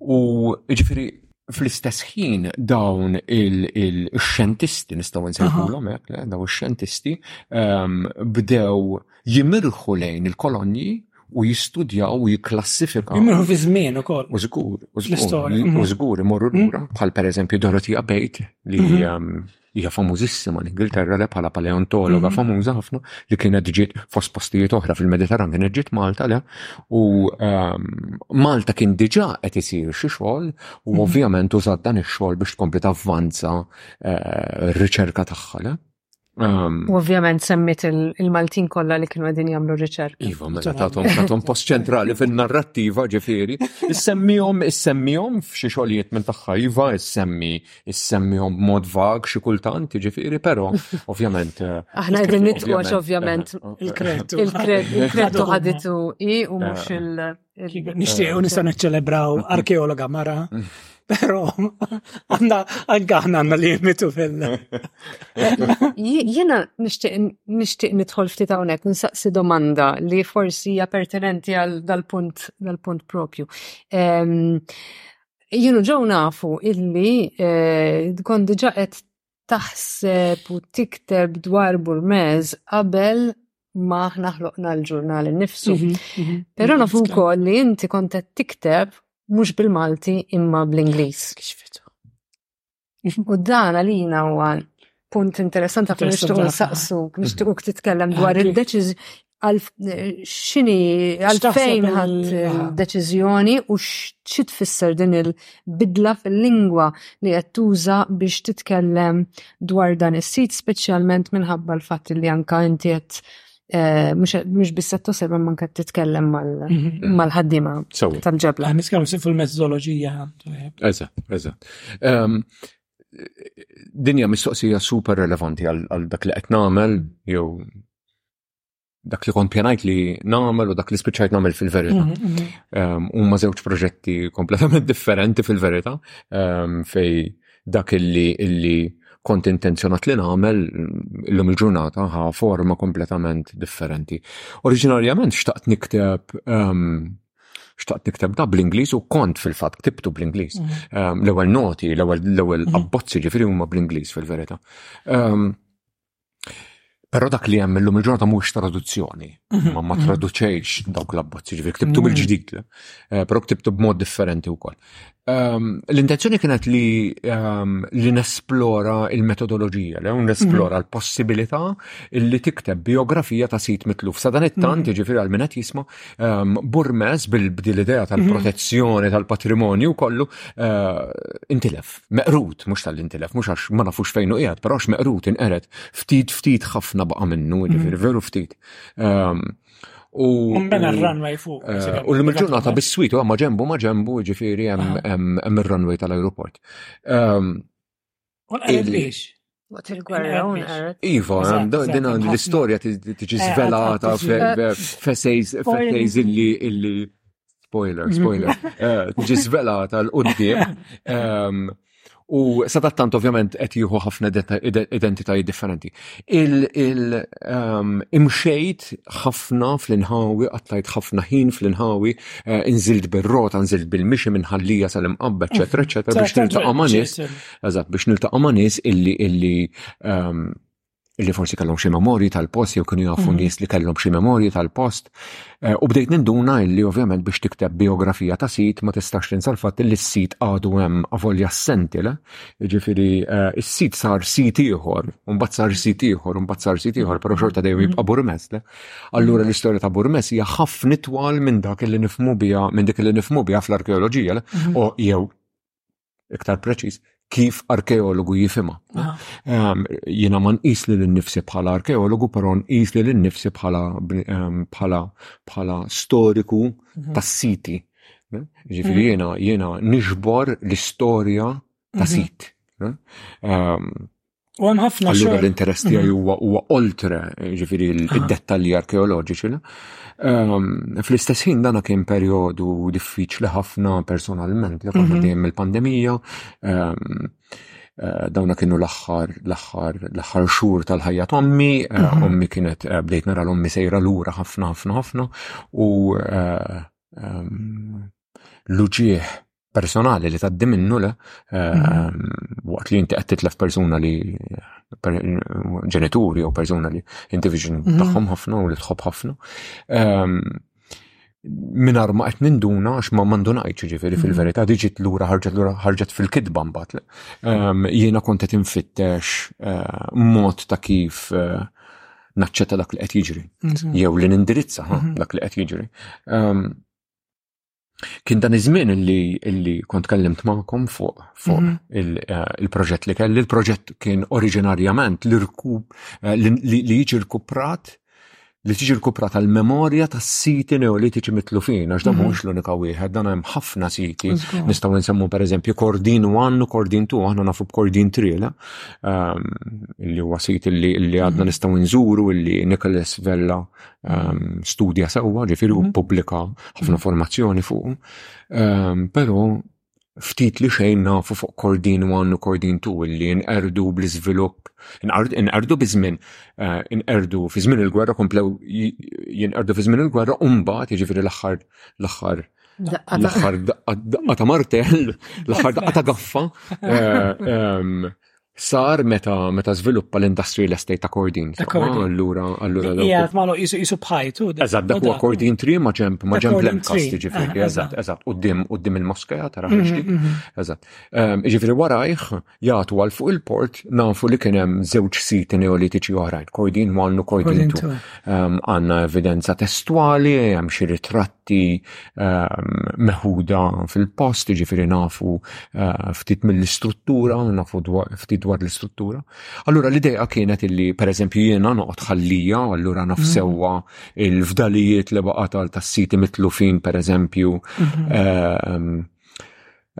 U ġifiri, fl-istess ħin dawn il-xentisti, nistaw nsejħulhom hekk, eh, dawn ix-xentisti ehm, bdew jimirħu lejn il-kolonji u jistudjaw u jiklassifikaw. Jimirħu fi żmien ukoll. U żgur, u żgur, u żgur imorru lura mhm. bħal pereżempju Dorothea Bate li mhm. ehm, Hija famużissima l-Ingilterra le bħala paleontologa mhm. famuża ħafna li kienet ġiet fost postijiet oħra fil-Mediterran kienet ġiet Malta le u ehm, Malta kien diġà qed isir xi xogħol u mhm. ovvjament użat dan ix-xogħol biex tkompli tavvanza eh, r-riċerka tagħha le. Ehm, u ovvjament semmit il-Maltin kollha li kienu għedin jagħmlu riċerka. Iva, mela tagħhom tagħhom post ċentrali fin-narrattiva ġifieri. Issemmihom issemmihom f'xi xogħlijiet minn tagħha iva, issemmi issemmihom b'mod vag xi kultant, jiġifieri, però ovvjament. Eh, Aħna qegħdin nitqgħux ovvjament eh, eh, il-kretu. Il-kretu ħaditu i u mhux il- Nixtiequ nista' niċċelebraw arkeologa mara. Pero, għanna, għanna għanna li jimitu fil Jena nishtiq nitħol ftit għonek, nsaqsi domanda li forsi hija pertinenti għal dal-punt dal-punt propju. Ehm, jienu ġew nafu illi eh, kont diġa qed taħseb u tikteb dwar Burmez qabel ma aħna ħloqna l-ġurnal innifsu. Mhm, mhm. Però nafu wkoll li inti kont qed tikteb mhux bil-Malti imma bl-Ingliż. U dan għalina huwa punt interessanti għafna nixtuq nsaqsu, nixtuq titkellem dwar il-deċiż għal xini għalfejn ħadd deċiżjoni u xi tfisser din il-bidla fil-lingwa li qed tuża biex titkellem dwar dan is-sit speċjalment minħabba l-fatt li anka inti qed Eh, mux biss qed tosserva man qed titkellem mhm. mal-ħaddiema tal-ġebla. Nitkellmu si fil-metodoloġija. Eżatt, eżatt. Ehm, dinja mistoqsija super relevanti għal dak li qed nagħmel jew dak li kont pjanajt li nagħmel u dak li spiċċajt nagħmel fil-verità. Mhm, mhm. Ehm, huma żewġ proġetti kompletament differenti fil-verità ehm, fej dak illi, illi kont intenzjonat li nagħmel illum il-ġurnata ħa forma kompletament differenti. Oriġinarjament xtaqt nikteb um, xtaqt nikteb da bl-Ingliż u kont fil-fatt ktibtu bl-Ingliż. Um, l-ewwel noti, l-ewwel l-ewwel mhm. abbozzi ġifieri huma bl-Ingliż fil-verità. Um, Però dak li hemm illum il-ġurnata mhuwiex traduzzjoni, mhm. ma ma mhm. traduċejx dawk l-abbozzi, ġifieri ktibtu mhm. mill-ġdid, eh, però ktibtu b'mod differenti wkoll. Ehm, l-intenzjoni kienet li ehm, li nesplora il-metodoloġija, li hawn nesplora l-possibilità li tikteb biografija ta' sit mitluf. Sa dan it-tant, ġifieri għal min qed jisma' ehm, burmes bil-idea tal-protezzjoni tal-patrimonju kollu eh, intilef. meqrud, mhux tal intilef, mhux għax ma nafux fejn u qiegħed, però għax meqrud inqered, ftit ftit ħafna baqa' minnu, mhm. ġifieri veru ftit. Ehm, u mela r-runway fuq. Eh, u l ġurnata bis-swit, ma ġembu, ma ġembu, ġifieri hemm ah. ir-runway tal-aeroport. Ehm, u l biex? Waqt il-gwerra hawn qaret. Iva, din għand l-istorja tiġi eh, svelata f'essays illi illi spoiler, mhm. spoiler, eh, tiġi svelata l-qudiem. Ehm, u sadattant ovvjament qed jieħu ħafna identitajiet differenti. Ehm, imxejt ħafna fl-inħawi, qattajt ħafna ħin fl-inħawi, eh, inżilt bil-rota, nżilt bil-mixi minn ħallija sal-imqabba, eċetera, eċetera, biex niltaqa' ma' nies. Eżatt, biex niltaqgħu ma' nies illi illi ehm, illi forsi kellhom xi memorji tal-post jew kienu jafu mhm. nies li kellhom xi memorji tal-post. Eh, u bdejt ninduna illi ovvjament biex tikteb biografija ta' sit ma tistax tinsa l-fatt li s-sit għadu hemm avolja s-sentila, jiġifieri eh, is-sit sar sit ieħor, u mbagħad sar sit ieħor, u mbagħad sar sit ieħor, però xorta dejjem mhm. jibqa' burmess. Allura l-istorja ta' burmess hija ħafna twal minn dak li nifmu biha minn dik li nifmu biha fl-arkeoloġija mhm. u jew iktar preċiż, kif arkeologu jifima. Ehm, jina ma nqis li l-nifsi bħala arkeologu, pero nqis li l-nifsi bħala ehm, bħala bħala storiku mhm. tas-siti. Eh? Ġifiri mhm. jena jena nixbor l-istorja ta' mhm. sit. Eh? Ehm, U hemm ħafna xogħol. Allura l-interess tiegħi mhm. huwa huwa oltre, ġifieri d-dettalji arkeoloġiċi. Ehm, fl-istess ħin dana kien perjodu diffiċli ħafna personalment li konna mhm. dejjem il-pandemija. Ehm, eh, dawna kienu l-aħħar l-aħħar l-aħħar xhur tal-ħajja ta' ommi, eh, mhm. ommi kienet eh, bdejt nara l-ommi sejra lura ħafna ħafna ħafna u ehm, l-uġieħ personali li taddi minnu le mhm. waqt li inti qed titlef persuna li ġenituri jew persuna li inti viġin mhm. tagħhom ħafna u li tħobb ħafna. Ehm, minar ma qed ninduna għax ma mandunajt ġifieri mhm. fil-verità diġit lura ħarġet lura ħarġet fil-kitba mbagħad. Ehm, jiena kont qed infittex eh, mod ta' kif eh, naċċetta dak li qed jiġri jew li nindirizza dak li qed jiġri. Ehm, Kien dan iż-żmien li kont kellimt magħkom fuq fuq mhm. eh, il-proġett li kelli. Il-proġett kien oriġinarjament li eh, jiġi rkuprat li tiġi rkuprat għal memorja tas siti neolitiċi mitlufin, għax dan mhm. mhux l-unika wieħed, dan hemm ħafna siti. Nistgħu nsemmu pereżempju Kordin 1 u Kordin 2, aħna nafu b'Kordin 3, ehm, li huwa sit li għadna mhm. nistgħu nżuru, li Nicholas Vella ehm, studja sewwa, ġifieri mhm. pubblika ħafna informazzjoni fuq, ehm, però ftit li xejn nafu fuq kordin one u kordin two li nqerdu bl-iżvilupp, nqerdu bizmin, eh, nqerdu fi żmien il-gwerra komplew jinqerdu fi żmien il-gwerra u mbagħad jiġifieri l-aħħar l-aħħar l-aħħar daqqa ta' martell, l-aħħar daqqa ta' gaffa. Eh, ehm, sar meta meta żviluppa l-industrial estate ta' Kordin. Allura allura. Qiegħed ma jisu jisu bħajtu. Eżatt dak huwa Kordin tri ma ġemp ma ġemp l-imkas ġifieri. Eżatt eżatt qudiem qudiem il-moskeja tara mhm, ħaġti. Mhm. Eżatt. Ehm, ġifieri warajh jagħtu għal fuq il-port nafu li kien hemm żewġ siti neolitiċi oħrajn. Kordin wannu Kordin tu. Ehm, għandna evidenza testwali, hemm xi ritratti fatti ehm, meħuda fil-post, ġifiri nafu eh, ftit mill-istruttura, nafu ftit dwar l-istruttura. Allura l-ideja kienet illi, per eżempju, jena noqt ħallija, allura nafsewa mhm. il-fdalijiet li baqatal tas siti mitlufin, per eżempju, mhm. ehm,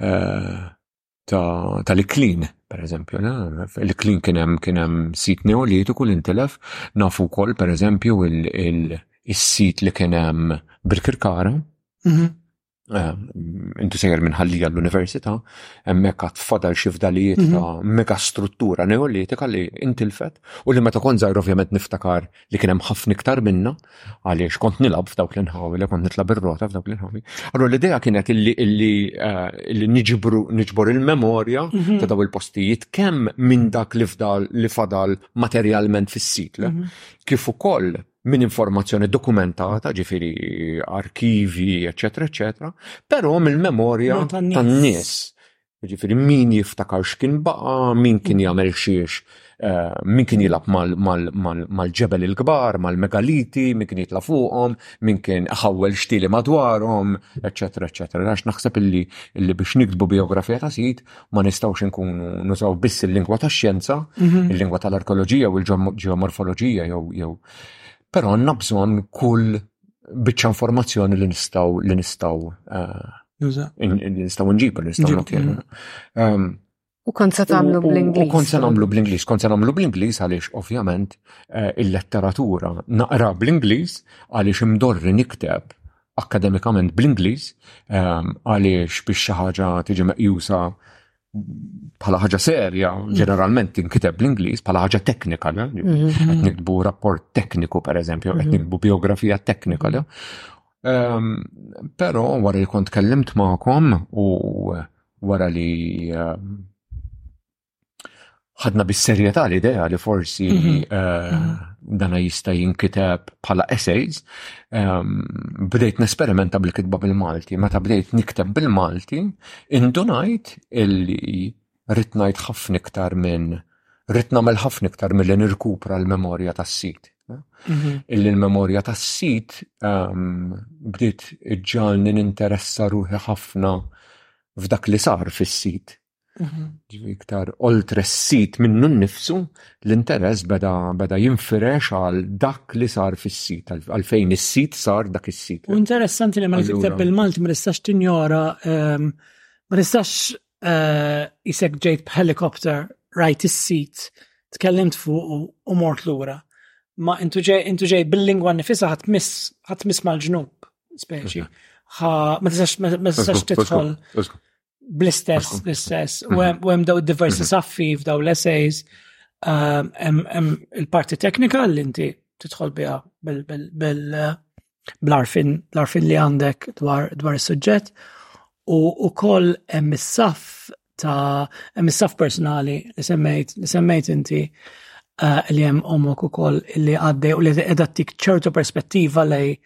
eh, tal-iklin, per eżempju, l-iklin kienem kienem sit neolitiku li ntilef, nafu kol, per eżempju, il-sit li kienem bil-kirkara, mhm. eh, inti sejjer minnħallija l-Università, emmek għat fadal xifdalijiet mhm. ta' mega struttura neolitika li intilfet u li meta kon zaħir ovvjament niftakar li kien hemm ħafna iktar minna għaliex kont nilab f'dawk l-inħawi li kont nitlab ir-rota f'dawk l-inħawi. Allora l-idea kienet illi illi eh, illi niġbru niġbor il-memorja mhm. ta' daw il-postijiet kemm minn dak li fdal li fadal materjalment fis-sit mhm. kif ukoll minn informazzjoni dokumentata, ġifiri arkivi, eccetera, eccetera, però mill-memorja tan-nies Ġifiri, min jiftakar x'kien baqa, min kien mm. jagħmel xiex, eh, min kien jilab mal-ġebel il-kbar, mal-megaliti, min kien jitla fuqhom, min kien ħawwel xtili madwarhom, eċetera, eċetera. Għax naħseb illi illi biex niktbu biografija ta' sid ma nistgħux inkunu nużaw biss il-lingwa tax-xjenza, mhm. il-lingwa tal-arkeoloġija u l-ġeomorfoloġija jew jew. Però għandna bżonn kull biċċa informazzjoni li nistaw li nistaw eh, li nistaw nġibu li nistaw nġibu. Ehm, u kont se tagħmlu bl-Ingliż. U kont se nagħmlu bl-Ingliż, kont se nagħmlu bl-Ingliż għaliex ovvjament eh, il-letteratura naqra bl-Ingliż għaliex imdorri nikteb akademikament bl-Ingliż ehm, għaliex biex xi ħaġa tiġi meqjusa bħala ħaġa serja, mm. ġeneralment tinkiteb l-Ingliż bħala ħaġa teknika, mm-hmm. qed nikbu rapport tekniku pereżempju, qed mm-hmm. nikbu biografija teknika. Ehm, però wara li kont kellimt magħkom u wara li ehm, ħadna bis-serjetà l-idea li forsi mhm. eh, mhm. dana jista' jinkiteb bħala essays, ehm, bdejt nesperimenta bil-kitba bil-Malti. Meta bdejt nikteb bil-Malti, indunajt illi ritnajt ħafna iktar minn ritna mel ħafna iktar mill nirkupra l-memorja tas-sit. Mhm. Illi l-memorja tas-sit ehm, bdiet ġalni ninteressa ruħi ħafna f'dak li sar fis-sit Mhm. Ġivi iktar oltre s-sit minnu nnifsu, l-interess beda, beda jinfirex għal dak li sar fis-sit, għal fejn is-sit sar dak is-sit. U interessanti li ma nikteb bil-Malti ma nistax tinjora, ehm, ma nistax eh, jisek ġejt b'helikopter rajt is-sit, tkellimt fuq u mort lura. Ma intu ġej bil-lingwa nifisa ħat mis mal-ġnub, speċi. Ma tistax titħol. bl-istess, bl-istess, u hemm mhm. daw diversi mhm. saffi f'daw l-essays, um, hemm il-parti teknika li inti titħol biha bil-arfin l-arfin li għandek dwar dwar is-suġġett u ukoll hemm is-saff ta' hemm is-saff personali li semmejt li semmejt inti uh, li hemm omok ukoll li għaddej u li qiegħda tik ċertu perspettiva lej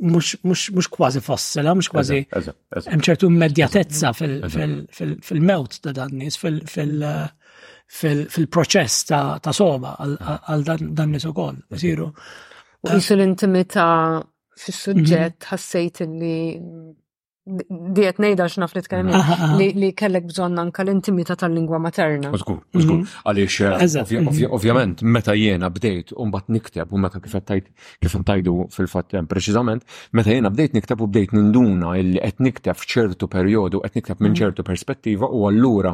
mux kważi fossila, mux kważi hemm ċertu immedjatezza fil-mewt ta' dan nis, fil-proċess ta' soba għal dan nis ukoll. Isiru. Jisu l-intimità fis-suġġett ħassejt li diet nejda xnaf li tkellem ah, ah, ah. li kellek bżonn anka l-intimita tal-lingwa materna. Użgur, użgur, mhm. għaliex eh, mhm. ovvjament meta jiena bdejt u mbagħad nikteb u meta kif tajt kif tajdu fil-fatt eh, preċiżament, meta jiena bdejt nikteb u bdejt ninduna illi qed nikteb f'ċertu perjodu qed nikteb minn mhm. ċertu perspettiva u allura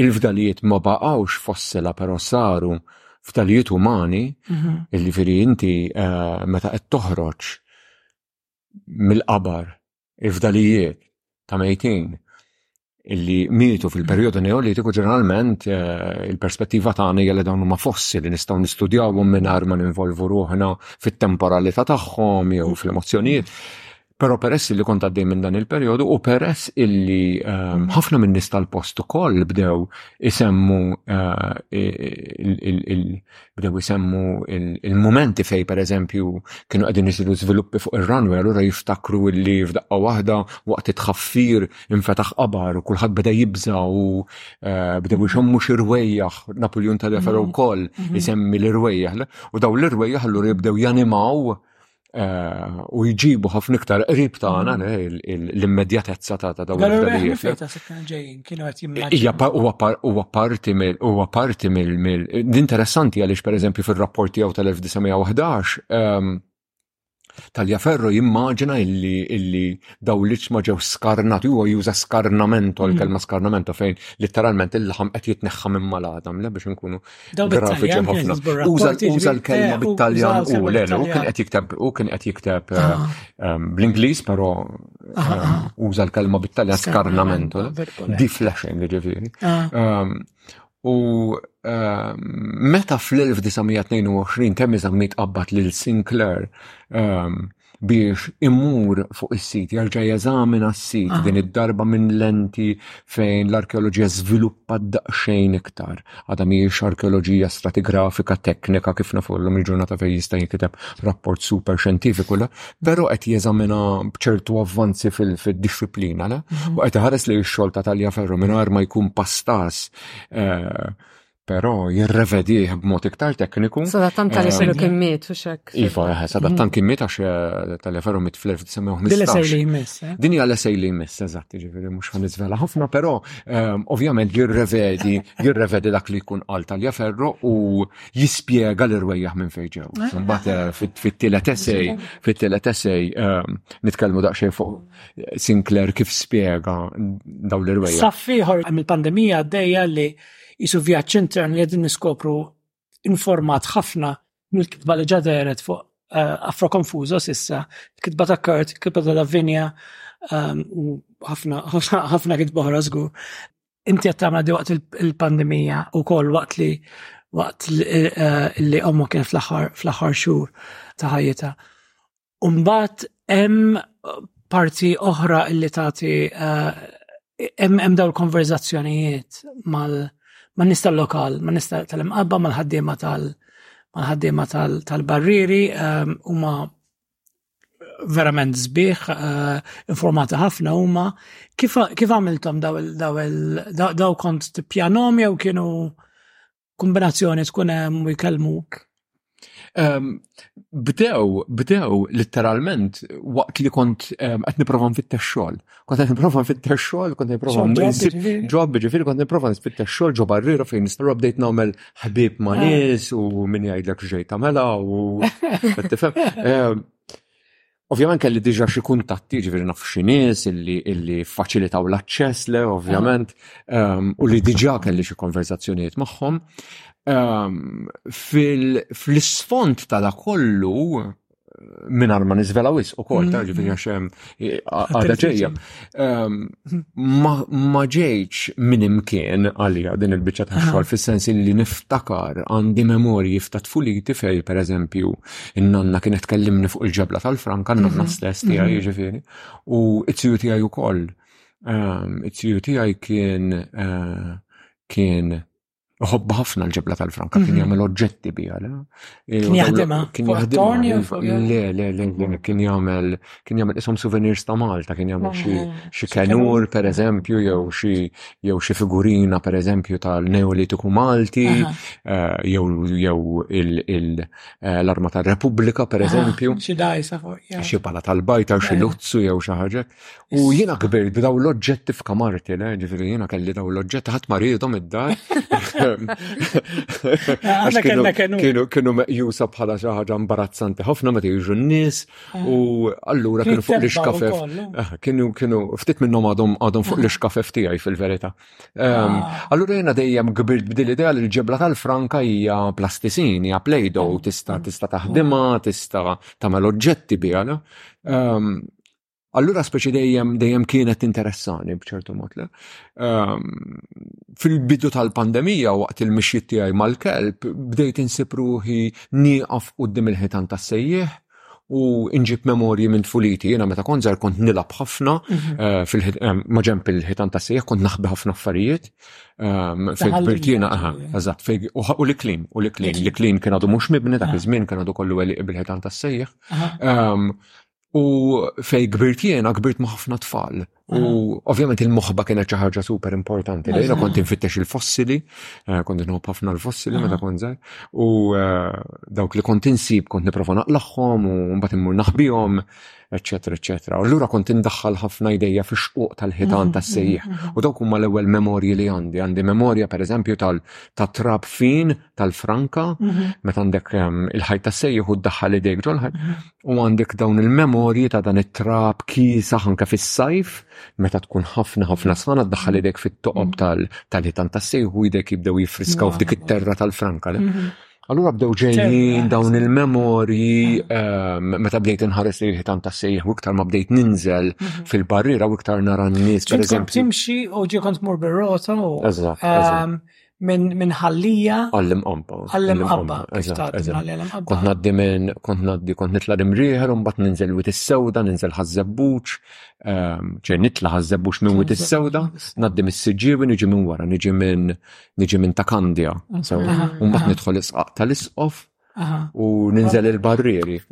il-fdalijiet ma baqgħux fossila però saru f'talijiet umani, illi veri inti eh, meta qed toħroġ mill-qabar, il-fdalijiet ta' mejtin illi mietu fil-perjodu neolitiku ġeneralment eh, il-perspettiva tagħna hija li dawn huma fossi li nistgħu nistudjawhom mingħajr ma ninvolvu ruħna fit-temporalità tagħhom jew fl-emozzjonijiet. Però peress li kont għaddej minn dan il-perjodu u peress illi ehm, ħafna minn nies tal-post ukoll bdew isemmu eh, bdew isemmu il-momenti fej per eżempju kienu qegħdin isiru żviluppi fuq ir-runway allura jiftakru li f'daqqa waħda waqt it-tħaffir infetaħ qabar u kulħadd beda jibża u eh, bdew ixommu xi rwejjaħ Napoleon Telefero mm. wkoll mm-hmm. isemmi l-irwejjaħ u daw l-irwejjaħ allura jibdew janimaw Eh, u jġibu ħafna iktar qrib tagħna mm. l-immedjatezza ta' dawn il-ftehimiet. Huwa parti mill huwa parti mill interessanti għaliex pereżempju fir-rapporti jew tal-1911 ehm, Talja Ferro jimmaġina illi illi daw li ma ġew skarnati huwa juża skarnamento mm. l-kelma skarnamento fejn letteralment il-laħam qed jitneħħa minn maladam le biex inkunu grafiċi ħafna. Uża l-kelma bit-Taljan u l-enu, kien qed jikteb u kien qed jikteb eh, eh, bl-Ingliż, però eh, uża l-kelma bit-Taljan skarnamento, di flashing ġifieri. Ehm, u ehm, meta fl-1922 kemm iżammit qabbat lil Sinclair ehm, biex imur fuq is-sit, jarġa' jeżamina s-sit ah. din id-darba minn lenti fejn l-arkeoloġija żviluppa daqsxejn iktar. Għadha mhijiex arkeoloġija stratigrafika teknika kif nafu llum il-ġurnata fejn jista' jinkiteb rapport super xjentifiku le, veru qed jeżamina b'ċertu avvanzi fid-disciplina le, mhm. u qed iħares li x-xogħol ta' Talja Ferro mingħajr ma jkun pastas eh, però jirrevedih b'mod iktar tekniku. Sadattant tal jisiru ehm, kimmiet u xek. Iva, eh, sadattant kimmiet għax eh, tal jisiru mit fl-1915. Din l-esej li jmiss. Eh? Din hija l-esej li jmiss, eżatt, ġifiri, mux għan izvela ħafna, però ehm, ovvjament jirrevedi, jirrevedi dak li jkun għal tal jaferru u jispiega l rwejjaħ minn fejġew. Mbatt fit-tielet esej, fit-tielet esej ehm, nitkellmu daqsxejn fuq Sinclair kif spiega daw l rwejjaħ Saffiħor mill-pandemija għaddejja li Qisu vjaġġ intern li qegħdin niskopru informat ħafna mill-kitba li ġa dehret fuq eh, Afro Confuso sissa, kitba ta' Kurt, kitba ta' Lavinia, ehm, u ħafna ħafna kitba oħra żgur. Inti qed tagħmel di waqt il-pandemija u koll waqt li waqt li eh, ommu kien fl-aħħar xhur ta' ħajjita. Umbat hemm parti oħra illi tagħti eh, hemm hemm dawn konverzazzjonijiet mal ma nista lokal, ma nista tal-imqabba mal-ħaddiema tal mal-ħaddiema tal-barriri ehm, huma verament zbieħ, eh, informati ħafna huma. Kif għamiltom daw kont tippjanom jew kienu kombinazzjoni tkun hemm u jkellmuk. Ehm, bdew, bdew literalment waqt li kont ehm, qed nipprova nfittex xogħol. Kont qed nipprova nfittex xogħol, kont qed nipprova nsib ġob, ġifieri kont nipprova nfittex xogħol ġo barriera fejn nistgħu bdejt nagħmel ħbieb ma' ah. nies u min jgħidlek x'ġej tagħmela u tifhem. Ehm, Ovvjament kelli diġa xi kuntatti, ġifieri naf xi nies illi faċilitaw l-aċċess le, ovvjament, ehm, u li diġa kelli xi konverzazzjonijiet magħhom. Ehm, fl-isfond ta' da kollu, minar ma nizvela wis u kol, ta' ġifieri għax ehm, għada ġejja. Ehm, ma ġejċ minn imkien għalija din il-bicċa ta' xogħol fis-sens li niftakar għandi memorji f'ta' tfuliti fej per eżempju in-nanna kienet kellimni fuq il-ġabla tal-Franka, nanna mhm. stess tiegħi mhm. jiġifieri, u it-tiju tiegħi wkoll. Ehm, it-tiju tiegħi kien eh, kien Uħobba ħafna l-ġebla tal-franka, kien mhm. jagħmel oġġetti biha. Eh, kien jaħdimha. Kien jaħdimha. Le, le, le, le, kien jagħmel kien jagħmel ishom souvenirs ta' Malta, kien jagħmel xi mhm. kenur pereżempju jew xi jew xi figurina pereżempju tal-Neolitiku Malti eh, jew jew eh, l-Arma tar-Repubblika pereżempju. Xi dajsa fuq. Xi pala tal-bajta, xi luzzu jew xi ħaġa. U jiena kbirt b'daw l-oġġetti f'kamarti, le, ġifiri jiena kelli daw l-oġġetti ħadd ma riedhom id-dar. Kienu meqjusa bħala xi ħaġa imbarazzanti ħafna meta jiġu n-nies u allura kienu fuq l-ixkafef. Ah, kienu kienu ftit minnhom għadhom għadhom fuq l-ixkafef tiegħi fil-verità. Ehm, ah. Allura jiena dejjem kbirt b'dil idea li l-ġebla tal-franka hija plastisini, hija plejdo, tista' tista' taħdimha, tista' tagħmel oġġetti biha. Ehm, Allura speċi dejjem dejjem kienet interessani b'ċertu mod. Ehm, fil-bidu tal-pandemija waqt il-mixjiet tiegħi mal-kelb bdejt insib ruħi nieqaf qudiem il-ħitan tas-sejjieħ u inġib memorji minn tfuliti. Jena meta konzer kont nilab ħafna mhm. eh, fil eh, maġemp il-ħitan ta' sejħ, kont naħbi ħafna affarijiet. Ehm, Fil-birtina, eżat, u li klim, u li klim, li klim kien għadu mux mibni, dak iż-żmien kien għadu kollu għeli bil-ħitan ta' sejħ. Ehm, U fej kbirt jiena, kbirt ma' ħafna tfal. U ovvjament il-moħba kienet xi ħaġa super importanti. Lejna kont infittex il-fossili, eh, kont inħobb ħafna l-fossili meta kont żgħar. U eh, dawk li kont insib kont nipprova naqlagħhom u mbagħad immur naħbihom, eċetera, eċetera. U allura kont indaħħal ħafna idejja fi xquq tal-ħitan tas-sejjaħ. U dawk huma l-ewwel memorji li għandi. Għandi memorja pereżempju tal-trab fin tal-franka, mhm. meta għandek ehm, il-ħajt ta' sejħu d-daħħal idejk ġol mhm. u għandek dawn il-memorji ta' dan it-trab kisa ħanka fis-sajf, meta tkun ħafna ħafna sħana d-daħħal mhm. idejk fit-toqob tal-ħitan ta' sejħu idejk jibdew jifriskaw f'dik it-terra tal-franka. Allura bdew ġejjin dawn il-memorji ehm, meta bdejt inħares li ħitan ta' sejħ u iktar ma bdejt ninżel mhm. fil-barriera u iktar nara n-nies. Timxi u ġie kont mur bir-rota u. Eżatt. Ehm, minn min ħallija. Għallim qampa. Għallim qampa. Kont naddi minn, kont naddi, kont nitla rimriħer, un bat ninżel wit is-sewda, ninżel ħazzebbuċ, ehm, ċe nitla ħazzebbuċ minn wit is-sewda, naddi mis siġġiewi niġi minn wara, niġi minn, niġi minn takandja. Un bat nidħol isqaq tal-isqof, u ninżel il-barrieri.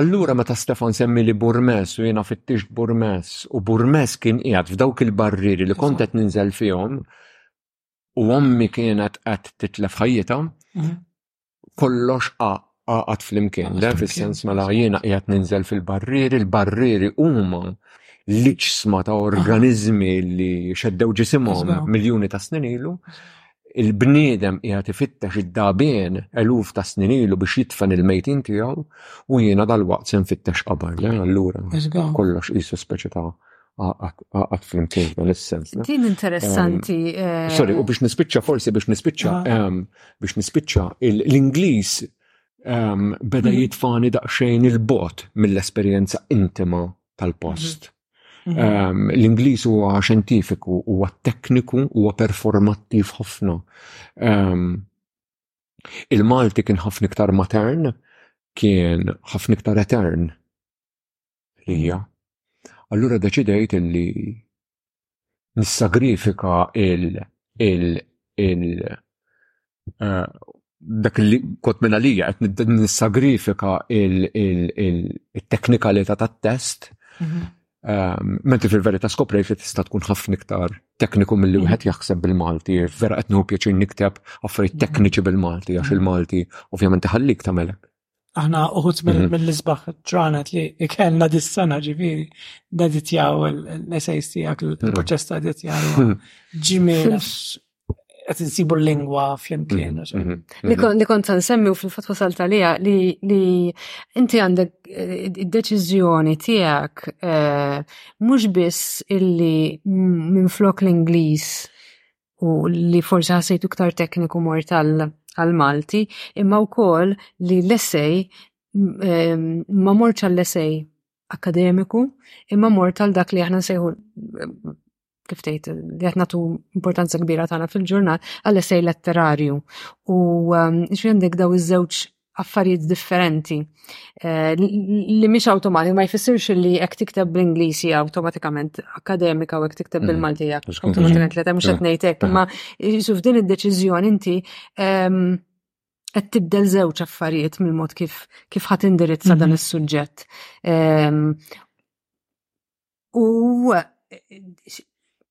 Allura meta Stefan semmi li Burmes u jena fittix Burmes u Burmes kien qiegħed f'dawk il-barrieri li kontet ninżel fihom, u ommi kienet qed titlef ħajjita, mhm. kollox għat fl-imkien, le fil-sens mela jiena qiegħed ninżel fil-barrieri, il-barrieri huma l-ġsma ta' organizmi li xeddew ġisimhom miljuni ta' snin ilu, il-bniedem qiegħed ifittex id-dabien eluf ta' snin ilu biex jitfen il-mejtin tiegħu u jiena dal-waqt se nfittex qabel, le allura kollox qisu speċi ta' għaqat fl-imkien dan is-sens. Din interessanti. Eh, sorry, u biex nispiċċa forsi biex nispiċċa ah. biex nispiċċa l-Ingliż beda mhm. jitfani daqsxejn il-bot mill-esperjenza intima tal-post. Mhm. Mhm. L-Ingliż huwa xjentifiku, huwa tekniku, huwa performattiv ħafna. Il-Malti kien ħafna iktar matern, kien ħafna iktar etern ħlija. Allura deċidejt illi nissagrifika il il il eh, dak li kont minn għalija qed nissagrifika il-teknikalità tat-test. Mhm. Ehm, Menti fil-verita skoprej li tista' tkun ħafna iktar tekniku mill-li mhm. wieħed jaħseb bil-Malti, vera qed nieħu pjaċir nikteb affarijiet mhm. tekniċi bil-Malti għax il-Malti ovvjament iħallik tagħmelek. Aħna uħut mhm. mill-isbaħ ġranet li kellna dis-sena ġifiri, deditjaw l-essays tijak mhm. l-proċess ta' deditjaw. Ġimil, għet nsibu l-lingwa fl-imkien. Mhm. Li kont nsemmi u fil-fat wasalt għalija li inti għandek eh, id-deċizjoni tijak eh, mux biss illi minn flok l-Inglis u li forsi ħassejtu iktar tekniku mor tal-Malti, imma wkoll li l-essej ma morċ għall-essej akademiku, imma mor tal dak li aħna nsejħu kif tgħid li qed nagħtu importanza kbira tagħna fil-ġurnal għall-essej letterarju. U x'għandek daw iż-żewġ affarijiet differenti eh, li mhix awtomatik ma jfissirx li jekk tikteb bl-Ingliż hija awtomatikament akademika u jekk tikteb mm. bil-Malti hija awtomatikament li mhux qed ngħid hekk, imma jisu f'din id-deċiżjoni inti ehm, qed tibdel żewġ affarijiet mill-mod kif kif ħadd indirizza dan mhm. is-suġġett. Ehm, u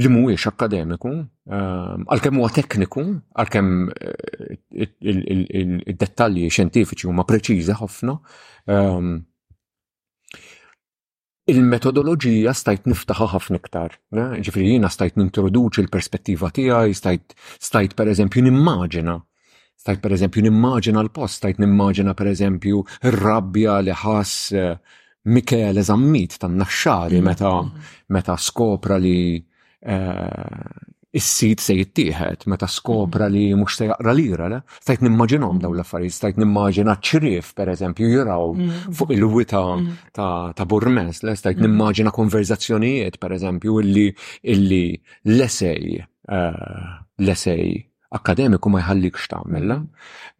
li mhuwiex akkademiku, ehm, għalkemm huwa tekniku, għalkemm eh, id-dettalji xjentifiċi huma preċiżi ħafna, ehm, il-metodoloġija stajt niftaħa ħafna iktar. Ġifri jiena stajt nintroduċi l-perspettiva tiegħi, stajt stajt pereżempju nimmaġina Stajt per eżempju nimmaġina l-post, stajt nimmaġina per eżempju r-rabbja li ħass eh, Mikel eżammit tan naxxari mm-hmm. meta, meta skopra li eh, is-sit se jittieħed meta skopra li mhux se jaqra lira, le? Stajt nimmaġinhom dawn l-affarijiet, stajt nimmaġina ċrif pereżempju jiraw mm. fuq il-wita mm. ta' burmes, le? Stajt mm. nimmaġina konverzazzjonijiet pereżempju illi illi l-esej eh, l-esej akkademiku ma jħallikx tagħmel.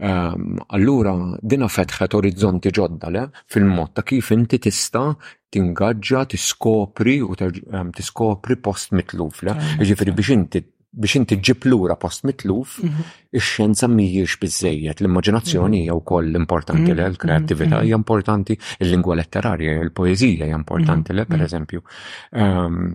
Ehm, allura dina fetħet orizzonti ġodda le fil-mod ta' kif inti tista' tingaġġa, tiskopri u ehm, tiskopri post mitluf le. Jiġifieri biex inti biex inti ġib lura post mitluf, mhm. ix-xjenza mhijiex biżejjed, l-immaġinazzjoni hija wkoll importanti mhm. le, l-kreattività mhm. hija importanti, il-lingwa letterarja, il-poeżija hija importanti le, pereżempju. Ehm,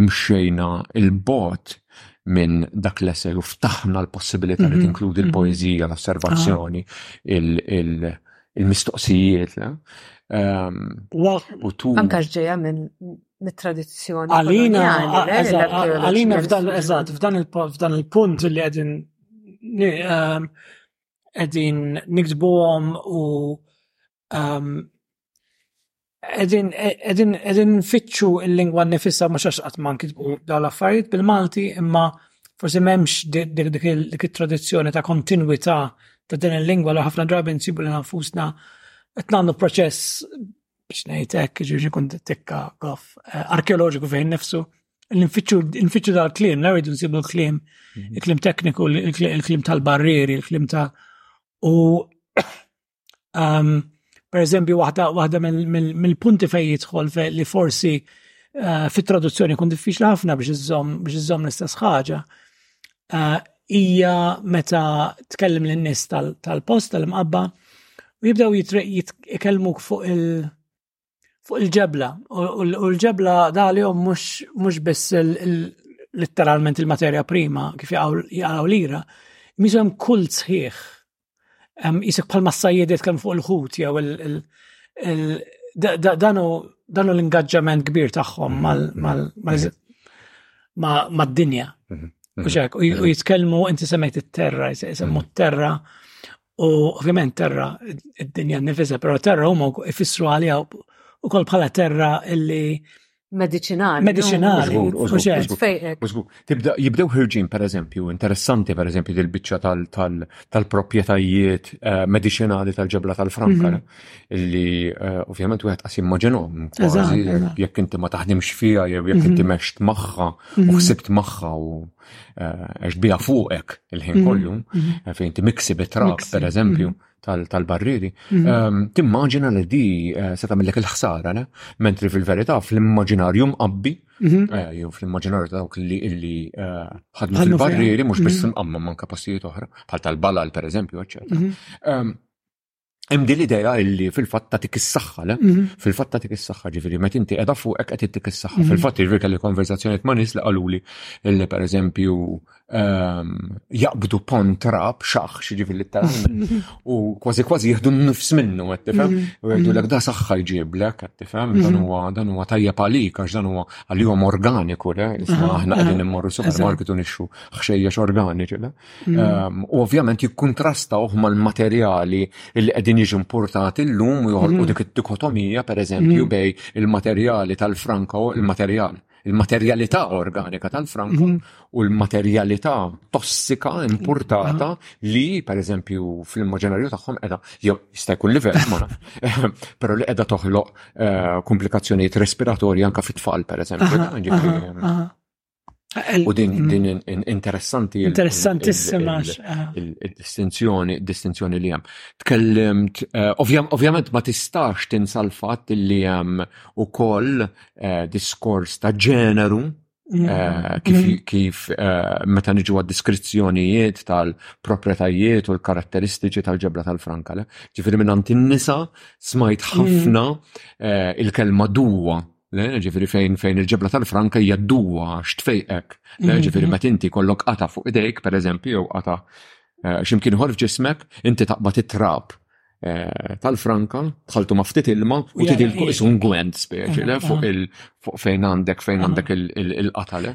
imxejna 'l bogħod minn dak l-essay u ftaħna l-possibilità li tinkludi l-poeżija, l-osservazzjoni, il-mistoqsijiet. Anke ġejja minn tradizzjoni. Għalina f'dan eżatt, f'dan il-punt li qegħdin qegħdin niktbuhom u Qegħdin nfittxu l-lingwa nnifisha mhux għax qatt ma nkitbu dawn l-affarijiet bil-Malti imma forsi m'hemmx dik it-tradizzjoni ta' kontinwità ta' din il-lingwa li ħafna drabi nsibu lil nfusna qed nagħmlu proċess biex ngħid hekk, jiġifieri ikun tikka goff, arkeoloġiku fih innifsu li nfittxu dal-kliem, la rridu nsibu l-kliem, il-kliem tekniku, il-kliem tal-barrieri, il-kliem ta' u Um, per eżempju, waħda, waħda mill-punti fej jidħol fe li forsi uh, fit traduzzjoni kun diffiċli ħafna biex iżżomm biex iżżomm l-istess ħaġa. Uh, hija meta tkellem lin-nies tal-post tal-imqabba u jibdew jitkellmuk fuq il- fuq il-ġebla u l-ġebla dalihom mhux biss letteralment il-materja prima kif jaqgħu lira, mizom kull sħiħ. Jisek bħal massajjedet kemm fuq il-ħut jew danu l-ingaġġament kbir tagħhom mad-dinja. Mhm. U jitkellmu inti semmejt it-terra, jisemmu mhm. t-terra U ovvjament terra id-dinja nifisa, pero terra huma ifissru għalija u kol bħala terra illi medicinali. Medicinali. Tibda jibdew ħirġin, per eżempju, interessanti, per eżempju, dil-bicċa tal-propietajiet eh, medicinali tal-ġebla tal-Franka, mhm. illi eh, ovvjament u għet qasim maġenom, jekk inti ma taħdimx fija, jew jekk inti mhm. meċt maħħa, u mhm. ħsibt maħħa, u eh, għax bija fuqek il-ħin mhm. kollu, mhm. Eh, fejn timiksi bitrak, per eżempju, mhm. tal-barriri, ehm, timmaġina li di eh, se tagħmilek il-ħsara, mentri fil-verità fl-immaġinarju mqabbi, jew fl-immaġinarju ta' dawk li ħadmu fil-barriri mhux biss imqammam man kapassijiet oħra, bħal tal-balal per eżempju, eċċetera ehm, Hemm din l-idea illi fil-fatt ta' tik is-saħħa, le? Mhm. Fil-fatt ta' tik is-saħħa ġifieri meta inti qiegħda fuq hekk qed tik is-saħħa. Mhm. Fil-fatt jiġri kelli konversazzjonijiet ma' nies li qaluli illi pereżempju ehm, jaqbdu pont trab xaħ ġifieri tal mhm. u kważi kważi jieħdu nifs minnu qed tifhem u jgħidu lek da saħħa jġiblek qed tifhem dan huwa dan huwa tajjeb għalik għax dan huwa għalihom organiku le isma' aħna qegħdin immorru supermarket u nixxu ħxejjex organiċi le. Mm. Ehm, u ovvjament jikkontrastawh mal-materjali li qegħdin jiġu importati llum u joħolqu mm. dik id-dikotomija pereżempju mm. bej il-materjali tal-franka u il-materjal il-materjalità organika tal-franka mhm. u l-materjalità tossika importata li, per eżempju, fil-immaġinarju tagħhom edha, jew jista' jkun livell, ma però li edha toħloq eh, komplikazzjonijiet respiratorji anka fit-tfal, per eżempju. U din mm. din interessanti. Interessantissima. Il-distinzjoni, distinzjoni li hemm. Tkellimt, eh, ovvjament ma tistax tinsa l-fatt li hemm ukoll eh, diskors ta' ġeneru mm. eh, kif, mm. kif meta niġu għad-diskrizzjonijiet tal-propretajiet u l-karatteristiċi tal-ġebla tal-frankale. Ġifiri minn nisa smajt ħafna il-kelma duwa Le, ġifiri fejn fejn il-ġebla tal-franka hija duwa x'tfejqek. Le, mhm. ġifiri meta inti kollok qata fuq idejk, per eżempju, jew qata eh, ximkien ħor f'ġismek, inti taqbad it-trab eh, tal-franka, tħaltu ma ftit ilma u tidilku isu ngwent speċi, le, fuq il fejn għandek fejn għandek il-qatale.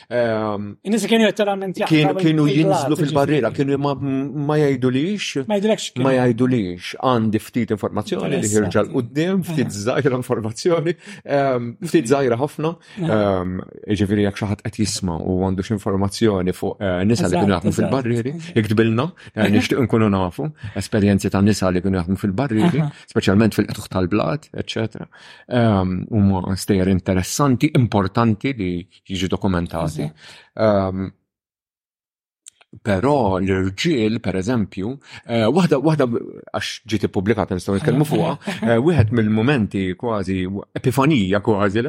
Ehm, Nisi kienu letteralment jaħdmu. Kienu jinżlu fil-barriera, kienu ma jajdu lix. Ma jidrekx. Ma jajdu lix. Għandi ftit informazzjoni li ħirġa l-qoddim, ftit zaħira informazzjoni, ehm, ftit zaħira ħafna. Ehm, ġifiri jek xaħat qed jisma u għandu informazzjoni fuq eh, nisa li kienu jaħdmu fil-barrieri, jiktbilna, eh, nixtieq nkunu nafu, esperjenzi ta' nisa li kienu jaħdmu fil-barrieri, speċjalment fil-qtuħ tal-blat, eccetera. Huma stejjer interessanti, importanti li jiġi dokumentati. Um, Però l-irġiel, per eżempju, eh, waħda waħda għax ġiet ippubblikata nistgħu nitkellmu fuqha, eh, wieħed mill-momenti kważi epifanija kważi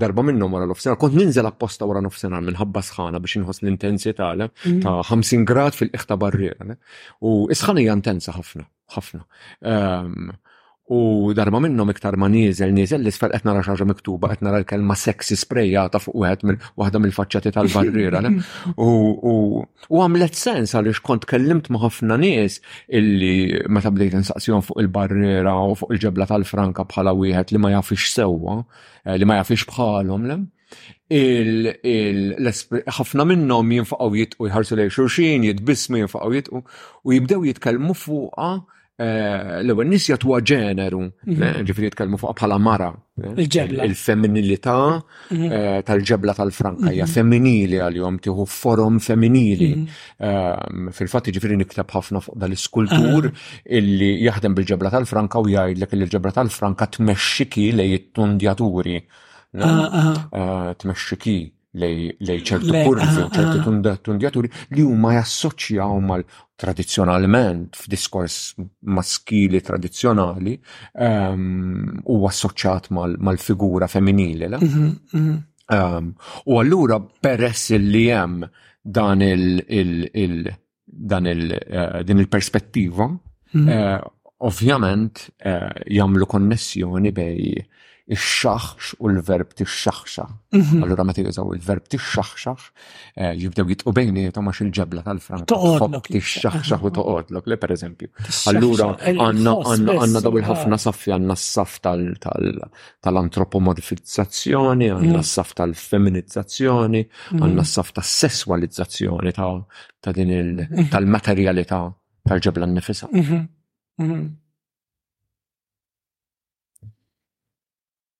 darba minnhom wara nofsinhar, kont ninżel apposta wara nofsinhar minħabba sħana biex inħoss l-intensità mm. ta' 50 grad fil-qiegħ ta' barriera. U is-sħana hija intensa ħafna. ħafna. Ehm, u darba minnhom iktar ma nieżel nieżel l-isfel qed nara xaġa miktuba qed nara l-kelma sexy sprejata fuq wieħed minn waħda mill-faċċati tal-barriera. U għamlet sens għaliex kont kellimt ma' ħafna nies illi meta bdejt insaqsihom fuq il-barriera u fuq il-ġebla tal-Franka bħala wieħed li ma jafix sewwa, eh, li ma jafix bħalhom lem. ħafna minnhom jinfaqgħu jitqu jħarsu lejn xulxin, jitbissmu jinfaqgħu jitqu u jibdew jitkellmu fuqha eh, l-ewwel nies jagħtuha ġeneru, mhm. eh, ġifieri jitkellmu fuqha bħala mara. Eh, Il-ġebla. Il-femminilità mhm. tal-ġebla tal-Franka hija mhm. femminili għalihom tieħu forom femminili. Fil-fatt jiġifieri nikteb ħafna fuq dal-iskultur ah. illi jaħdem bil-ġebla tal-Franka u jgħidlek il-ġebla tal-Franka tmexxiki lejn it-tundjaturi. tmexxiki lej ċertu kurzi u ċertu tundjaturi li huma jassoċjaw mal tradizzjonalment f'diskors maskili tradizzjonali u assoċjat mal-figura femminili. U allura peress li hemm dan il- dan il, eh, din il-perspettiva, mhm. eh, ovvjament eh, jagħmlu konnessjoni bej ix-xaħx u l-verb tixxaħxa. Mhm. Allura meta jużaw il-verb tixxaħxax, eh, jibdew jitqu bejnietom għax il-ġebla tal-frank. Toqodlok. Tixxaħxax u toqodlok, le per eżempju. Allura għanna għanna daw il-ħafna saffi għanna s-saff tal-antropomorfizzazzjoni, mm. għandna s-saf tal-feminizzazzjoni, mm. għandna s-saf tas-sesswalizzazzjoni ta', ta din il- mm-hmm. tal-materjalità tal-ġebla n-nifisa. Mm-hmm. Mm-hmm.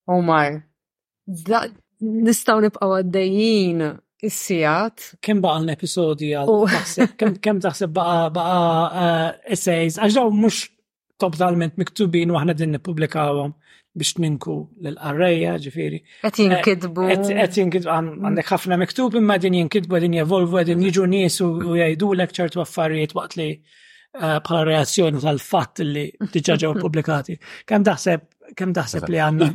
Omar, nistaw nibqaw għaddejjin is-sijat. Kem baqa l-episodi għal kem taħseb baqa baqa eh, essays, għax daw mux top talment miktubin u aħna din nippublikawhom biex ninku l-qarreja, ġifiri. Et jinkidbu. Et jinkidbu, għandek ħafna miktub imma din jinkidbu, din jevolvu, din jiġu nies u jgħidu l ċertu affarijiet waqt li eh, bħala reazzjoni tal-fatt li diġaġaw publikati. Kem daħseb Kem taħseb li għanna?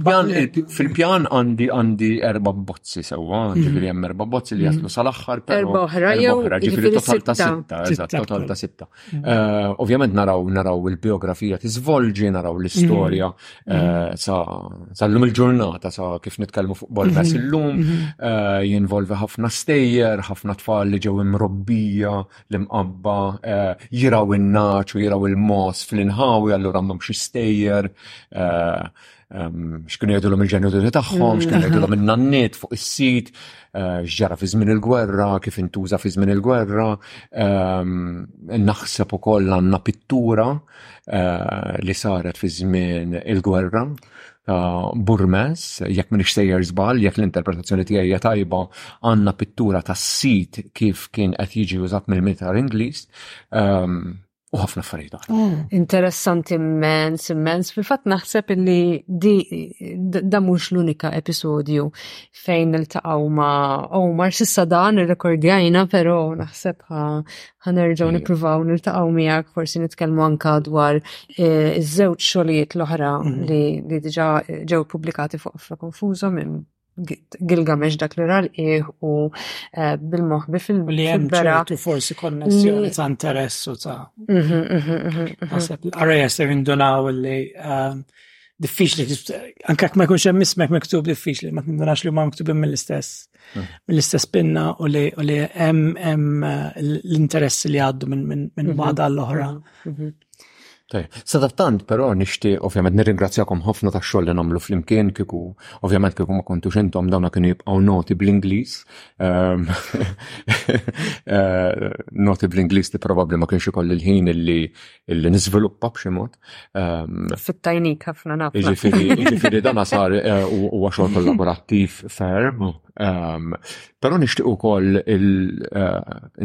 Fil-pjan għandi għandi erba bozzi sewa, mhm. ġifiri hemm erba bozzi li jaslu mhm. sal-axħar. Erba oħra, ġifiri total ta' sitta, eżatt, total ta' sitta. Mhm. Eh, ovvjament naraw naraw il-biografija tiżvolġi, naraw l-istorja eh, sa' l-lum il-ġurnata, sa' kif nitkellmu fuq Borgas il-lum, eh, jinvolvi ħafna stejjer, ħafna tfal li ġew imrobbija l-imqabba jiraw in-nagħaġ u jiraw il-mogħoż fl-inħawi, allura għandhom xi stejjer, x'kienu jgħidulhom il-ġenituri tagħhom, x'kienu jgħidulhom in-nanniet fuq is-sid, x'ġara fi żmien il-gwerra, kif intuża fi żmien il-gwerra. Naħseb ukoll għandna pittura li saret fi żmien il-gwerra. ta' Burmes, jekk minix sejjer żball, jekk l-interpretazzjoni tiegħi hija tajba, għandna pittura ta' sit kif kien qed jiġi użat mill-militar Ingliż ehm, u ħafna affarijiet oħra. Oh. Interessanti immens, immens. Fil-fatt naħseb li di da mhux l-unika episodju fejn niltaqgħu ma' Omar sissa dan irrekordjajna, però naħseb ħanerġaw nippruvaw niltaqgħu miegħek forsi nitkellmu anka dwar eh, iż-żewġ xogħlijiet l-oħra mhm. li li diġà ġew pubblikati fuq Afra Konfuża minn Gilgamesh dak li ralqih u eh, bil-moħbi fil-bera. Li forsi konnessjoni ta' interessu ta' mhm, mhm, naħseb għarajja ser indunaw li ehm, diffiċli, anka ma jkunx hemm ismek miktub diffiċli, ma tindunax li ma miktubin mill-istess Hmm. mill-istess pinna u li hemm eh, l-interessi li għaddu minn mhm. waħda għall-oħra. Mhm. Mhm. Sadattant, però nixti, ovvjament, nirringrazzjakom ħafna ta' xoll li namlu fl-imkien, kiku, ovvjament, kiku ma kontu xentom dawna kienu jibqaw noti bl-Inglis. Ehm, eh, noti bl-Inglis li probabli ma kienx ikoll il-ħin illi illi niżviluppa b'xi mod. Ehm, Fit-tajnik ħafna nafna. Jiġifieri, jiġifieri dan sar eh, huwa xogħol kollaborattiv ferm, ehm, però nixtieq ukoll eh,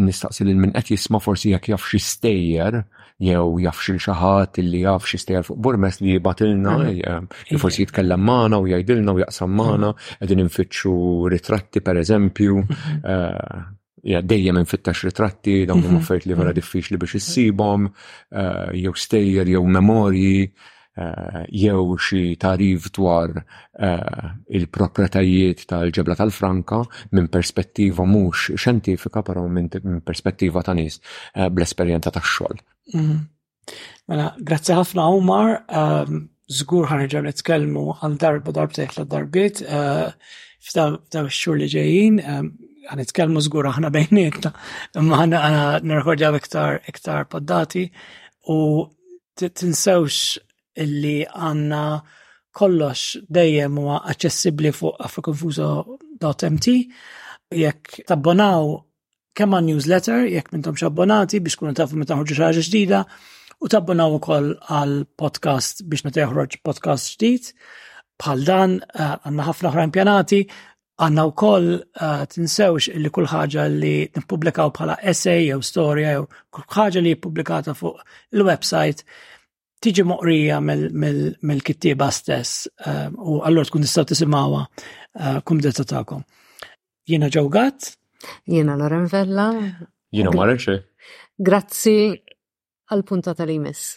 nistaqsi lil min qed jisma' forsi jekk jaf xi stejjer jew jaf xi ħadd illi jaf xi stejjer fuq Burmes li jibatilna mhm. ehm, li forsi jitkellem magħna u jgħidilna u jaqsam magħna mhm. qegħdin infittxu ritratti pereżempju mhm. eh, ja, dejjem infittax ritratti, dawn huma mhm. affarijiet li vera mhm. diffiċli biex issibhom, eh, jew stejjer jew memorji, eh, jew xi tarif dwar eh, il-propretajiet tal-ġebla tal-Franka minn perspettiva mhux xjentifika, però minn perspettiva ta' nies bl-esperjenza tax-xogħol. Mhm. Mela, grazzi ħafna Omar, żgur ħanerġgħu nitkellmu għal darba darbtejn tliet darbiet eh, f'daw ix-xhur li ġejjin, ħanitkellmu eh, żgur aħna bejnietna, imma ħana nirrekordjaw iktar iktar poddati u tinsewx illi għanna kollox dejjem huwa aċċessibbli fuq afrikonfuso.mt jekk tabbonaw kemm għan newsletter jekk mintom xabbonati biex kunu tafu meta ħorġu xaġa ġdida u tabbonaw ukoll għal podcast biex meta joħroġ podcast ġdid bħal dan eh, għandna ħafna oħra impjanati għandna wkoll eh, tinsewx illi kull ħaġa li nippubblikaw bħala essay jew storja jew kull ħaġa li jippubblikata fuq il-website tiġi moqrija mill-kittieba stess eh, u allura tkun tistgħu tisimgħuha eh, kumdetta tagħkom. Jiena ġewgat. Jiena Loren Vella. Jiena Marċe. Grazzi għal punta tal jmiss.